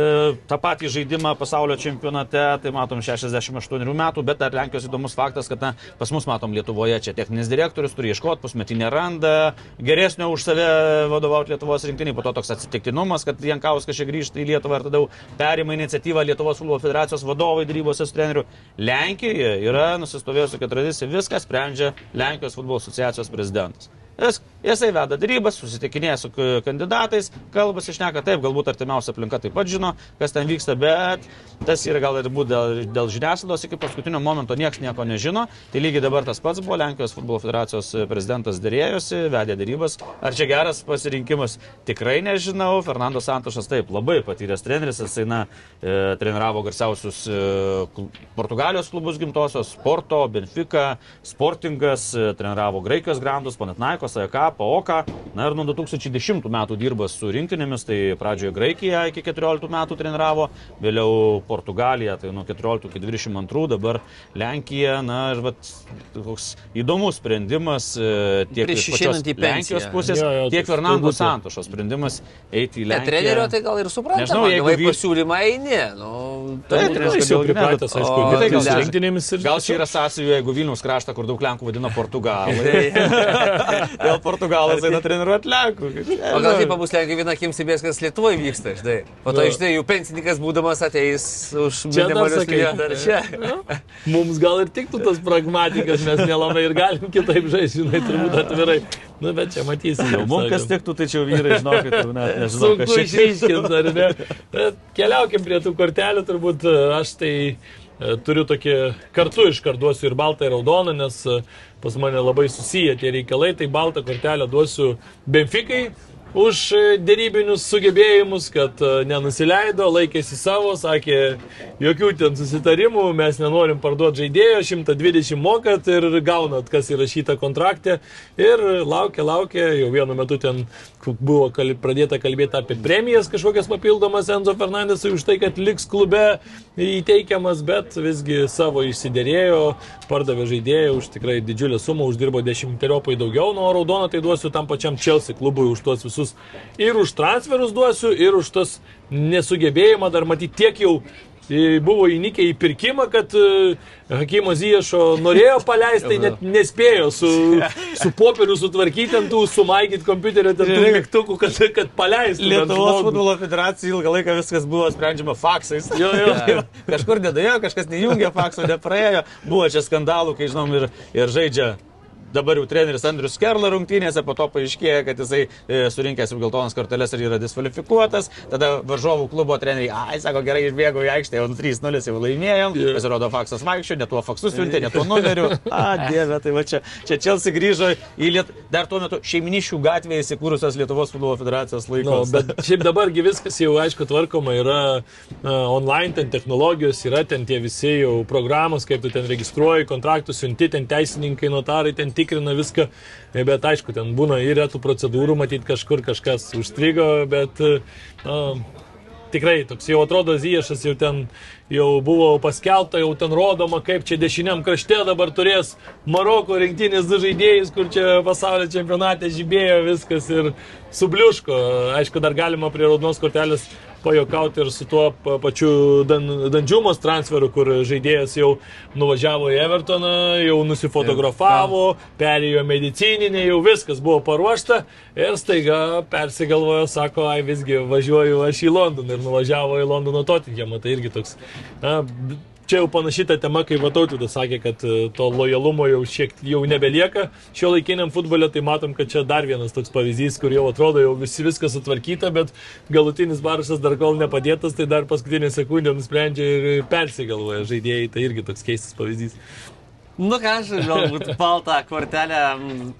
tą patį žaidimą pasaulio čempionate, tai matom 68 metų, bet dar Lenkijos įdomus faktas, kad, na, pas mus matom Lietuvoje čia techninis direktorius, turi ieškoti, pusmetį neranda, geresnio už save vadovauti Lietuvos rinktiniai, po to toks atsitiktinumas, kad Jankauskas čia grįžta į Lietuvą ir tada perima iniciatyvą Lietuvos futbolo federacijos vadovai darybose su treneriu. Lenkijoje yra nusistovėjusi tokia tradicija, viską sprendžia Lenkijos futbolo asociacijos prezidentas. Jis, jisai veda darybas, susitikinėja su kandidatais, kalbasi, išneka taip, galbūt artimiausia aplinka taip pat žino, kas ten vyksta, bet tas yra gal ir būt dėl, dėl žiniasklaidos iki paskutinio momento niekas nieko nežino. Tai lygiai dabar tas pats buvo, Lenkijos futbolo federacijos prezidentas dėrėjosi, vedė darybas. Ar čia geras pasirinkimas? Tikrai nežinau. Fernando Santošas taip, labai patyręs treneris, jisai na, e, treniravo garsiausius e, Portugalijos klubus gimtosios, Porto, Benfica, Sportingas, e, treniravo Graikijos grandus, Panatnaikos, AEK, PAOK. Na ir nuo 2010 metų dirba su rinktinėmis, tai pradžioje Graikija iki 14 metų treniravo, vėliau Portugalija, tai nuo 14 iki 22, dabar Lenkija. Na ir vat, toks įdomus sprendimas e, tiek iš pačios. Lenkijos pusės, Jo, jo, tiek tai Fernando. Santošo sprendimas eiti į Lenkiją. trenerio tai gal ir suprantama, Nežinau, jeigu jeigu vyr- pasiūlymą eini. Nu, tai Jis jau pripratęs, bet- aišku, o, dirbti gal rinktinėmis ir... Gal čia yra sąsajų, jeigu Vilnius kraštą, kur daug Lenkų vadina Portugalai. Gal Portugalas eina treniruoti Lenkų. O gal taip bus lengviau viena akim stebės, kas Lietuvoje vyksta, žinai. Po to, Jo. žinai, jų pensininkas būdamas ateis už minimalius dar čia. Mums gal ir tiktų tas pragmatikas, mes nelabai ir galim kitaip žaisti, žinai, turbūt atvirai. Nu, bet čia matysim. Jau mums kas tiktų, tai čia vyrai, žinokit, jau net nežinau, Sunku kas čia išryškinti, ar ne? Bet Keliaukim prie tų kortelių, turbūt e, aš tai e, turiu tokį, kartu iškarduosiu ir baltą, ir raudoną, nes e, pas mane labai susiję tie reikalai, tai baltą kortelę duosiu Benfikai už e, dėrybinius sugebėjimus, kad e, nenusileido, laikėsi savo, sakė, jokių ten susitarimų, mes nenorim parduoti žaidėjo, 120 mokat ir gaunat, kas įrašyta kontrakte. Ir laukia, laukia, jau vienu metu ten buvo kal, pradėta kalbėti apie premijas kažkokias papildomas Enzo Fernandesui už tai, kad liks klube įteikiamas, bet visgi savo išsiderėjo, pardavė žaidėją už tikrai didžiulę sumą, uždirbo dešimteriopai daugiau, nuo raudono tai duosiu tam pačiam Chelsea klubui už tuos visus ir už transferus duosiu, ir už tas nesugebėjimą dar matyti tiek jau buvo įnikę į pirkimą, kad e, Hakimo Ziyešo norėjo paleisti, tai net nespėjo su, su popieriu sutvarkyti ant tų, sumaikyti kompiuterio ant tų mygtukų, kad, kad paleistų. bent Lietuvos futbolo federacija ilgą laiką viskas buvo sprendžiama faksais. Jo, jo. Kažkur nedėjo, kažkas nejungė fakso, nepraėjo. Buvo čia skandalų, kai žinom, ir, ir žaidžia. Dabar jau treneris Andrius Kerla rungtynėse, po to paaiškėjo, kad jisai e, surinkęs jau geltonas korteles ir yra diskvalifikuotas. Tada varžovų klubo treneriai, ai, sako, gerai, išbėgo į aikštę, jau 3-0 jau laimėjom. Jo. Pasirodo, faksas vaikščio, ne tuo faksu siuntė, ne tuo numeriu. A, dieve, tai va čia, čia Čelsi grįžo į Liet... dar tuo metu šeiminiškių gatvėje įsikūrusios Lietuvos futbolo federacijos Nu, laikus. bet šiaip dabargi viskas jau aišku tvarkoma, yra uh, online, ten technologijos, yra ten tie visi jau programos, kaip tu ten registruoji, kontraktus siunti, ten teisininkai, notarai ten tikrina viską, bet aišku, ten būna ir tų procedūrų, matyt kažkur kažkas užstrigo, bet uh, tikrai toks jau atrodo Ziešas jau ten jau buvo paskelbta, jau ten rodoma, kaip čia dešiniam krašte dabar turės Maroko rinktinės du žaidėjus, kur čia pasaulio čempionate žibėjo viskas ir subliuško. Aišku, dar galima prie raudonos kortelės pajokauti ir su tuo pa- pačiu Dan, Dandžiumos transferu, kur žaidėjas jau nuvažiavo į Evertoną, jau nusifotografavo, perėjo medicininį, jau viskas buvo paruošta ir staiga persigalvojo, sako, ai visgi važiuoju aš į Londoną ir nuvažiavo į Londono Tottenhamą. Tai irgi toks na, čia jau panašyta tema, kai Vatautydas sakė, kad e, to lojalumo jau šiek tiek jau nebelieka. Šio laikiniam futbole tai matom, kad čia dar vienas toks pavyzdys, kur jau atrodo jau visi viskas sutvarkyta, bet galutinis baržas dar kol nepadėtas, tai dar paskutinę sekundę nusprendžia ir persigalvoja žaidėjai. Tai irgi toks keistas pavyzdys. Nu ką, aš galbūt baltą kortelę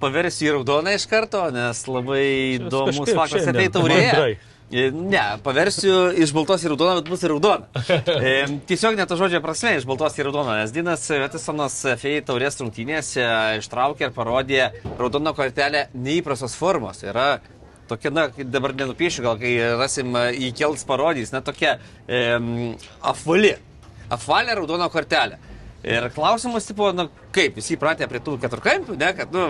paversiu į raudoną iš karto, nes labai įdomus faktas apie taurėje. bendrai. E, Ne, paversiu iš baltos į raudoną, bet bus ir raudona. E, tiesiog net to žodžio prasme iš baltos į raudoną, nes Dinas Vetisonas Fėjai taurės rungtynėse ištraukė ir parodė raudoną kortelę neįprastos formos. Yra tokia, na, dabar nenupiešiu, gal kai rasim e, įkelts parodys, na, tokia e, apvali, apvalė raudoną kortelę. Ir klausimas, tipo, na, kaip, visi įpratę prie tų keturkampių, ne, kad, nu,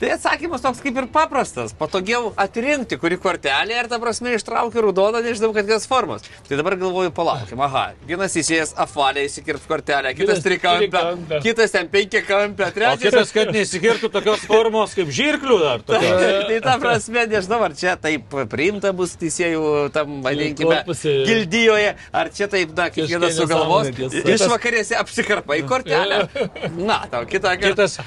tai atsakymas toks kaip ir paprastas, patogiau atrinkti, kuri kortelė ir ta prasme ištraukti raudoną, nežinau, kad kokios formos. Tai dabar galvoju, palaukim, aha, vienas įsėjęs apvalė įsikirp kortelę, kitas Kitas trikampę, kitas ten penki kampę, O trečias. kitas, kad neįsikirtų tokios formos kaip žirklių dar. Tai, tai ta prasme, nežinau, ar čia taip priimta bus teisėjų tam, vadinkime, gildijoje, ar čia taip, na, kiekvienas sugalvos. tiesa. Išvakarėse apsikarpai kortelę. Na, tau kitą kartą.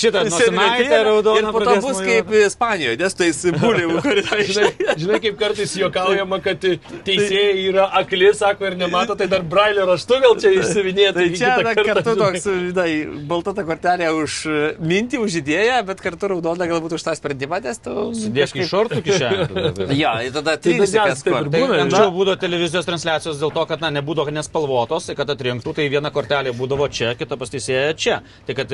Šitą nosinaitę raudoną Ir po to bus kaip Ispanijoje, nes tai simboliai, kurį Žinai, žinai, kaip kartais juokaujama, kad teisėjai yra akli, sako, ir nemato, tai dar brailio raštu gal čia išsivinėta. Tai čia na, kartu toks, žinai, balta ta kortelė už mintį, už idėją, bet kartu raudona galbūt už tą sprendimą, nes tu... Sudėk į šortų kišenę. Ja, ir tada Tai trys dažniausiai taip ir Tai anksčiau būdavo televizijos transliacijos dėl to, kad na, nebūdavo nespalvotos, tai kad atrinktų, tai viena kortelė būdavo čia, kita pastysėja čia. Tai kad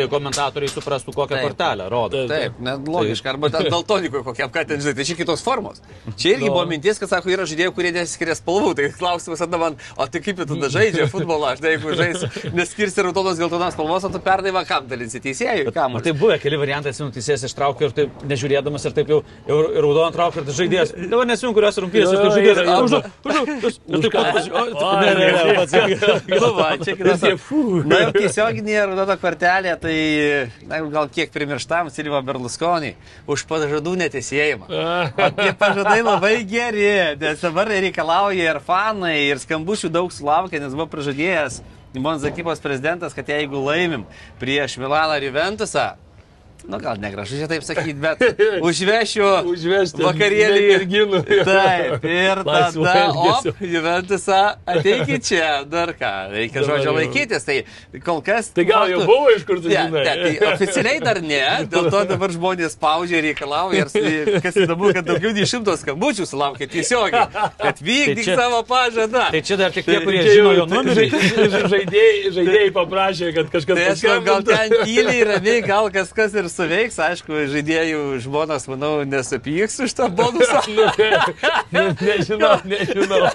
komentatoriai suprastų, kokią Taip. kortelę rodo. Taip, net logiška, arba ten daltonikui kokiam, ką ten žinai, tai čia kitos formos. Čia irgi buvo mintis, kad sako, yra žaidėjų, kurie nesiskiria spalvų, tai klausimas tada man, o tai kaip jie tada žaidžia futbolą, aš tai jeigu žais, neskirsi raudonos geltonos spalvos, o tu perdai va kam dalinsi teisėjui, kam. Tai buvo keli variantai, atsimenu, teisėjas ištraukė ir taip nežiūrėdamas ir taip jau ir raudoną traukė ir žaidėjas. Dabar nesimenu, kurios rungtynės tai yra, žaidėjas. Už, už, už. Taip fū. Na, tiesioginė raudona kortelė, tai na, gal kiek primirštam Silva Berlusconi už pažadų netesėjimą. O tie pažadai labai geri, nes dabar reikalauja ir fanai, ir skambučių daug sulaukia, nes buvo pažadėjęs Monza ekipos prezidentas, kad jeigu laimim prieš Milaną ir Juventusą, nu gal negražu čia taip sakyti, bet užvešiu Užvežti vakarėlį merginų. Taip, ir tada, op, Juventusą, ateikit čia, dar ką, reikia žodžio laikytis, tai kol kas... Tai gal jau buvo iš kur tu Ne, žinai? ne, tai oficialiai dar ne, dėl to dabar žmonės spaudžia ir reikalauja, ir kas įdomu, kad daugiau nei šimtos skambučių sulaukia tiesiogiai, kad vykdyk Tai čia- savo pažadą. Tai čia dar tik tie, kurie Čia žino jo numerį. žai- Žaidėjai, žaidėjai paprašė, kad kažkas Tai aš gal, ten tyliai, ramiai, gal kas kas ir suveiks, aišku, žaidėjų žmonas, manau, nesupyks už tą bonusą. Nu, ne- Nežinau, nežinau.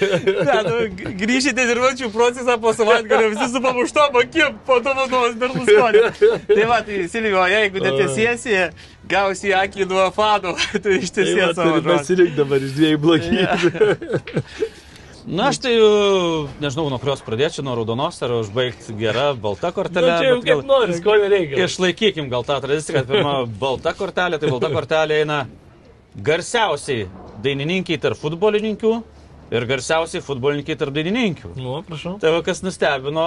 Ne, nu, grįžite dirbančių procesą po savaitgalio, visi su pamuštom akim, po to vadovas Berlusconi. Tai va, tai Silvio, jeigu netiesiesi, gausi akį nuo fanų, tai Tai ištiesies va, savo turi žodį. pasirinkti dabar iš dviejų blogybių. Na, aš tai jau nežinau, nuo kurios pradėčiau, nuo raudonos ar užbaigti gerą baltą Nu, kortelę. čia jau bet gal- kaip nori, ko nereikia. Išlaikykim gal tą tradiciją, kad pirma balta kortelė, tai balta kortelė eina garsiausiai dainininkiai tarp futbolininkų ir garsiausiai futbolininkai tarp dainininkių. Nu, prašau. Tai va, kas nustebino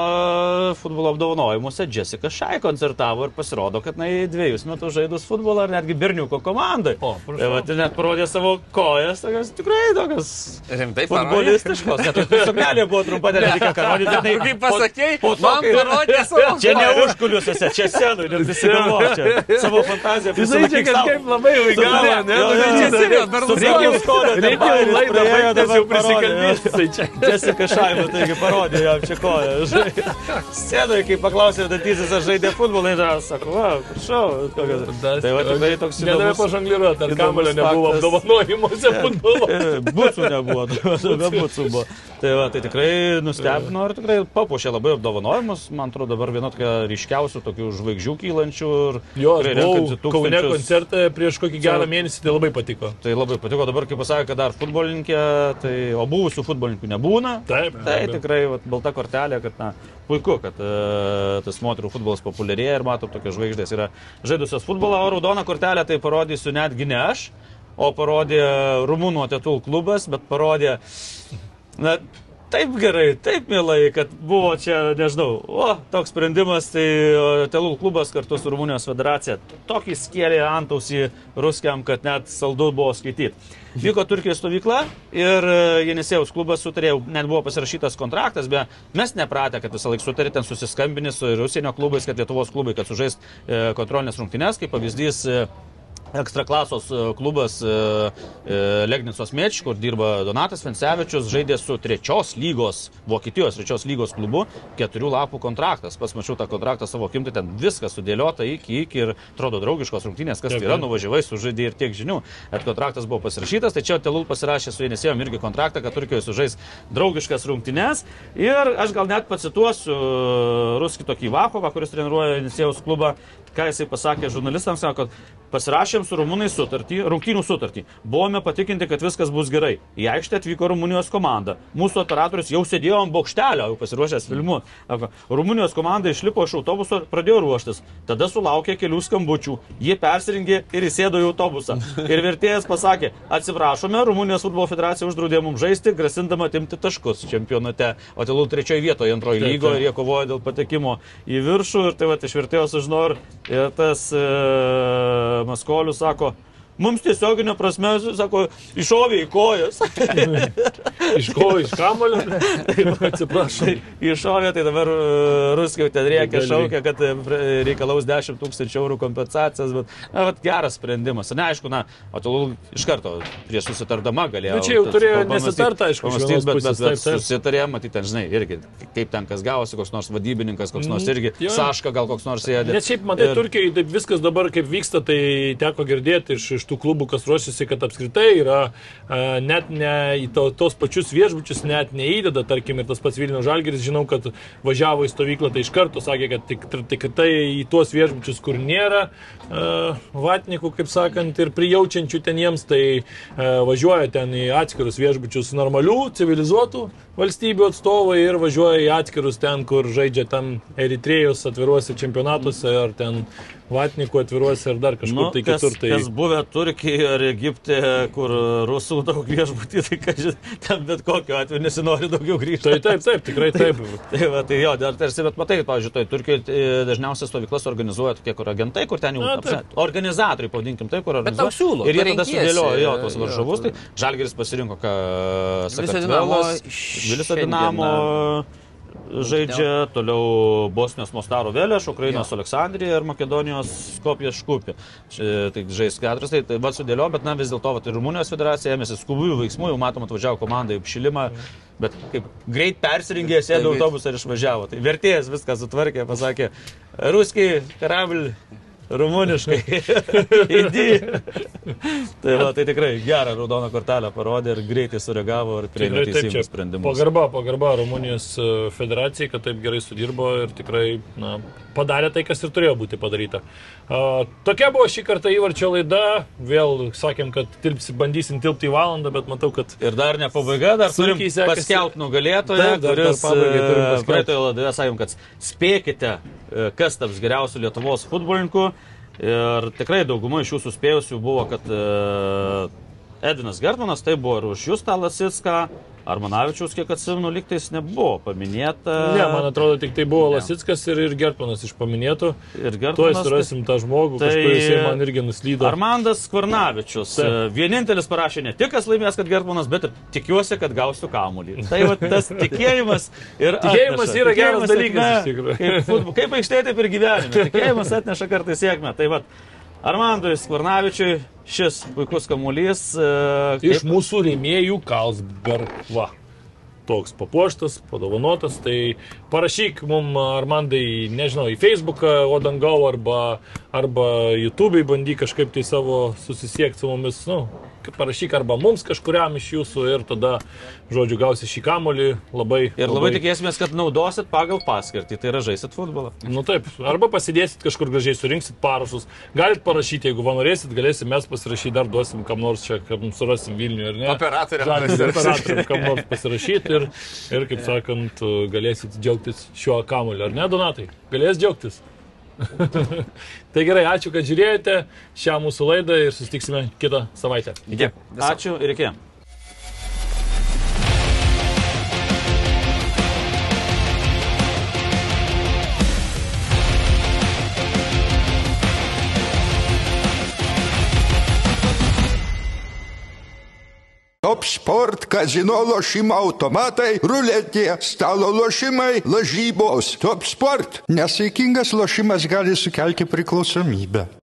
futbolo apdovanojimuose, Jessica Šai koncertavo ir pasirodo, kad na, į dviejus metus žaidus futbolą ar netgi berniuko komandai. O, prašau. Tai va, tai net parodė savo kojas, tokias tikrai tokias Rimtai parodė. futbolistiškos. Net ir suknelė buvo trumpa, ką rodyti. Tai Kaip pasakei, po to, man kai- parodė savo Čia ne kojas. užkuliuosiuose, čia senų, ir prisigalvo čia. Savo fantaziją Jisai čia kažkaip labai jau į galvą, ne? Reikia jau laidą dabar jau prisikalbės. Parodė, jo. Jessica Šaiba, taigi parodė jam čia koją. žinai. Scenoje, kai paklausė Datysis, ar žaidė futbolą, jis sako, va, prašau. Tai va, tikrai toks Nedavė įdomus. pažangliruoti, ar kamulio nebuvo apdovanojimuose futbolo. E, Bucų nebuvo, be bucų buvo. Tai, va, tai tikrai nustebino ir tikrai papuošė labai apdovanojimus. Man atrodo, dabar viena tokia ryškiausių tokių žvaigždžių kylančių. Ir Jo, Kaune koncerte prieš kokį gerą mėnesį, tai labai patiko. Tai labai patiko, dabar kaip pasakė, kad dar futbolininkė, tai, o buvusių futbolininkų nebūna. Taip, Tai be abejo. tikrai vat, balta kortelė, kad na, puiku, kad e, tas moterų futbolas populiarėja ir matom, tokios žvaigždės yra žaidusios futbolą, o raudoną kortelę tai parodysiu netgi ne aš, o parodė Rumunų atetul klubas, bet parodė, na, taip gerai, taip mielai, kad buvo čia, nežinau, o, toks sprendimas, tai Telul klubas kartu su Rumunijos federacija tokį skėlė antausį ruskiam, kad net saldu buvo skaityti. Vyko Turkijos stovykla ir e, Jenisėjaus klubas sutarė, net buvo pasirašytas kontraktas, bet mes nepratę, kad visą laiką sutarė ten susiskambinį su ir užsienio klubais, kad Lietuvos klubai, kad sužaist e, kontrolinės rungtynės, kaip pavyzdys e, Ekstraklasos e, klubas e, e, Legnicos Meč, kur dirba Donatas Vencevičius, žaidė su trečios lygos, Vokietijos trečios lygos klubu, keturių lapų kontraktas. Pas mačiau tą kontraktą savo kimtai, ten viskas sudėliota iki, iki ir atrodo draugiškos rungtynės, kas tai yra, nuvažiavai, sužaidė ir tiek žinių. Bet kontraktas buvo pasirašytas, tai čia Telul pasirašė su Jenisėjom irgi kontraktą, kad Turkijoje sužais draugiškas rungtynės. Ir aš gal net pacituosiu Ruskį tokį Vakovą, kuris treniruoja Jenisėjaus klubą, ką jisai pasakė žurnalistams, sako, kad pasirašėm su rumūnais sutartį, rungtynių sutartį. Buvome patikinti, kad viskas bus gerai. Į aikštę atvyko Rumunijos komanda. Mūsų operatorius jau sėdėjo ant bokštelio, jau pasiruošęs filmu. Rumunijos komanda išlipo iš autobuso, pradėjo ruoštis. Tada sulaukė kelių skambučių. Jie persirengė ir įsėdo į autobusą. Ir vertėjas pasakė, atsiprašome, Rumunijos futbolo federacija uždraudė mums žaisti, grasindama atimti taškus čempionate. O Telul trečioje vietoje antroje lygoje ir jie kovojo dėl patekimo į viršų. Ir tai va, iš vertėjo sužinojau ir tas e, Maskolius sako, mums tiesioginio prasme, sako, iššovė į kojas. iš kojų, iš kamulio. Atsiprašau. Iššovė, tai dabar uh, Ruskiai ten reikia šaukia, kad uh, reikalaus 10 tūkstančių eurų kompensacijas, bet, na, bet geras sprendimas. Na, aišku, na, o tu iš karto prieš susitardama galėjo. Na, čia jau turėjo nesitarta, aišku, pamastyti, bet, bet, bet susitarė, matyti, ten, žinai, irgi, kaip ten kas gavosi, koks nors vadybininkas, koks nors irgi, jo. Saška gal koks nors sėdė. Nes šiaip, matai, ir... Turkijai taip viskas dabar kaip vyksta, tai teko girdėti iš, iš tų klubų, kas ruošiasi, kad apskritai yra net ne į to, tos pačius viešbučius net neįdeda, tarkim, ir tas pats Vilnių Žalgeris, žinau, kad važiavo į stovyklą, tai iš karto sakė, kad tik, tik tai į tuos viešbučius, kur nėra vatnikų, kaip sakant, ir prijaučiančių ten jiems, tai važiuoja ten į atskirus viešbučius normalių, civilizuotų valstybių atstovai ir važiuoja į atskirus ten, kur žaidžia tam Eritrėjus atviruose čempionatuose ar ten Vatnikų atviruose ir dar kažkur nu, tai kas, kitur. Tai... Kas buvę Turkijoje ar Egipte, kur rusų daug viešbutį, tai kažin, ten bet kokiu atveju nesinori daugiau grįžti. Tai taip, taip, tikrai taip. taip, tai, va, tai jo, dar tarsi, bet matai, pavyzdžiui, tai Turkijoje dažniausiai stovyklas organizuoja tokie, kur agentai, kur ten jau Na, apsa, organizatoriai, pavadinkim taip, kur organizuoja. Siūlo, ir jie tada sudėliojo jo tos varžovus. Tai Žalgeris pasirinko, ką Sakartvelas, Vilis Dinamo žaidžia, toliau Bosnijos Mostaro Vėlėš, Ukrainos Aleksandrija ir Makedonijos Skopijas Škupė. Tai žais keturis, tai, tai va sudėlio, bet na vis dėlto ir Rumunijos federacija ėmėsi skubių veiksmų, jau matom atvažiavo komanda į apšilimą, bet kaip greit persirengė, sėdo autobusą ir išvažiavo. Tai vertėjas viską sutvarkė, pasakė, ruskiai, karablį rumuniškai. Tai, va, tai tikrai gerą raudoną kortelę parodė ir greitai sureagavo ir priėmė teisingų sprendimų. Pagarba, pagarba Rumunijos e, federacijai, kad taip gerai sudirbo ir tikrai na, padarė tai, kas ir turėjo būti padaryta. Uh, tokia buvo šį kartą įvarčio laida. Vėl sakėm, kad tilpsi, bandysim tilpti į valandą, bet matau, kad... Ir dar ne pabaiga, dar turim paskelbti nugalėtoją, dar, dar, kuris e, praeitoje laidoje sakėm, kad spėkite, e, kas taps geriausiu Lietuvos futbolininku. Ir tikrai dauguma iš jūsų spėjusių buvo, kad Edvinas Gertmanas, tai buvo ir už Justą Lasitską, Armanavičiaus, kiek atsimenu, liktais nebuvo paminėta. Ne, man atrodo, tik tai buvo ne. Lasitskas ir, ir Gertmanas iš paminėtų. Ir Gertmanas. Tuoj surasim tą žmogų, tai kažkuris man irgi nuslydo. Armandas Kvarnavičius. Tai. Vienintelis parašė ne tik, kas laimės, kad Gertmanas, bet ir tikiuosi, kad gausiu kamuolį. Tai va, tas tikėjimas ir... Tikėjimas yra geras dalykas. Kaip, kaip aikštėje, taip ir gyvenime. Tikėjimas atneša kartais sėkmę. Tai va, Armandui Skvarnavičiui šis puikus kamuolys. E, Iš mūsų rėmėjų Kalsberg. Va. Toks papuoštas, padovanotas. Tai parašyk mum, Armandai, nežinau, į Facebooką, Odangau arba, arba YouTube bandyk kažkaip tai savo susisiekti su mumis. Nu, parašyk arba mums kažkuriam iš jūsų ir tada, žodžiu, gausi šį kamolį labai. Ir labai, labai tikėsimės, kad naudosit pagal paskirtį, tai yra žaisit futbolą. Nu taip, arba pasidėsit kažkur gražiai, surinksit parašus. Galit parašyti, jeigu norėsit, galėsim mes pasirašyti, dar duosim kam nors čia, kam surasim Vilnių ir ne. Operatoriam. Operatoriam kam nors pasirašyti ir, ir, kaip sakant, galėsit džiaugtis šiuo kamoliu, ar ne, Donatai? Galės džiaugtis. tai gerai, ačiū, kad žiūrėjote šią mūsų laidą ir susitiksime kitą savaitę. Iki. Ačiū ir iki. Top Sport, kazino lošimo automatai, ruletė, stalo lošimai, lažybos. Top Sport. Nesaikingas lošimas gali sukelti priklausomybę.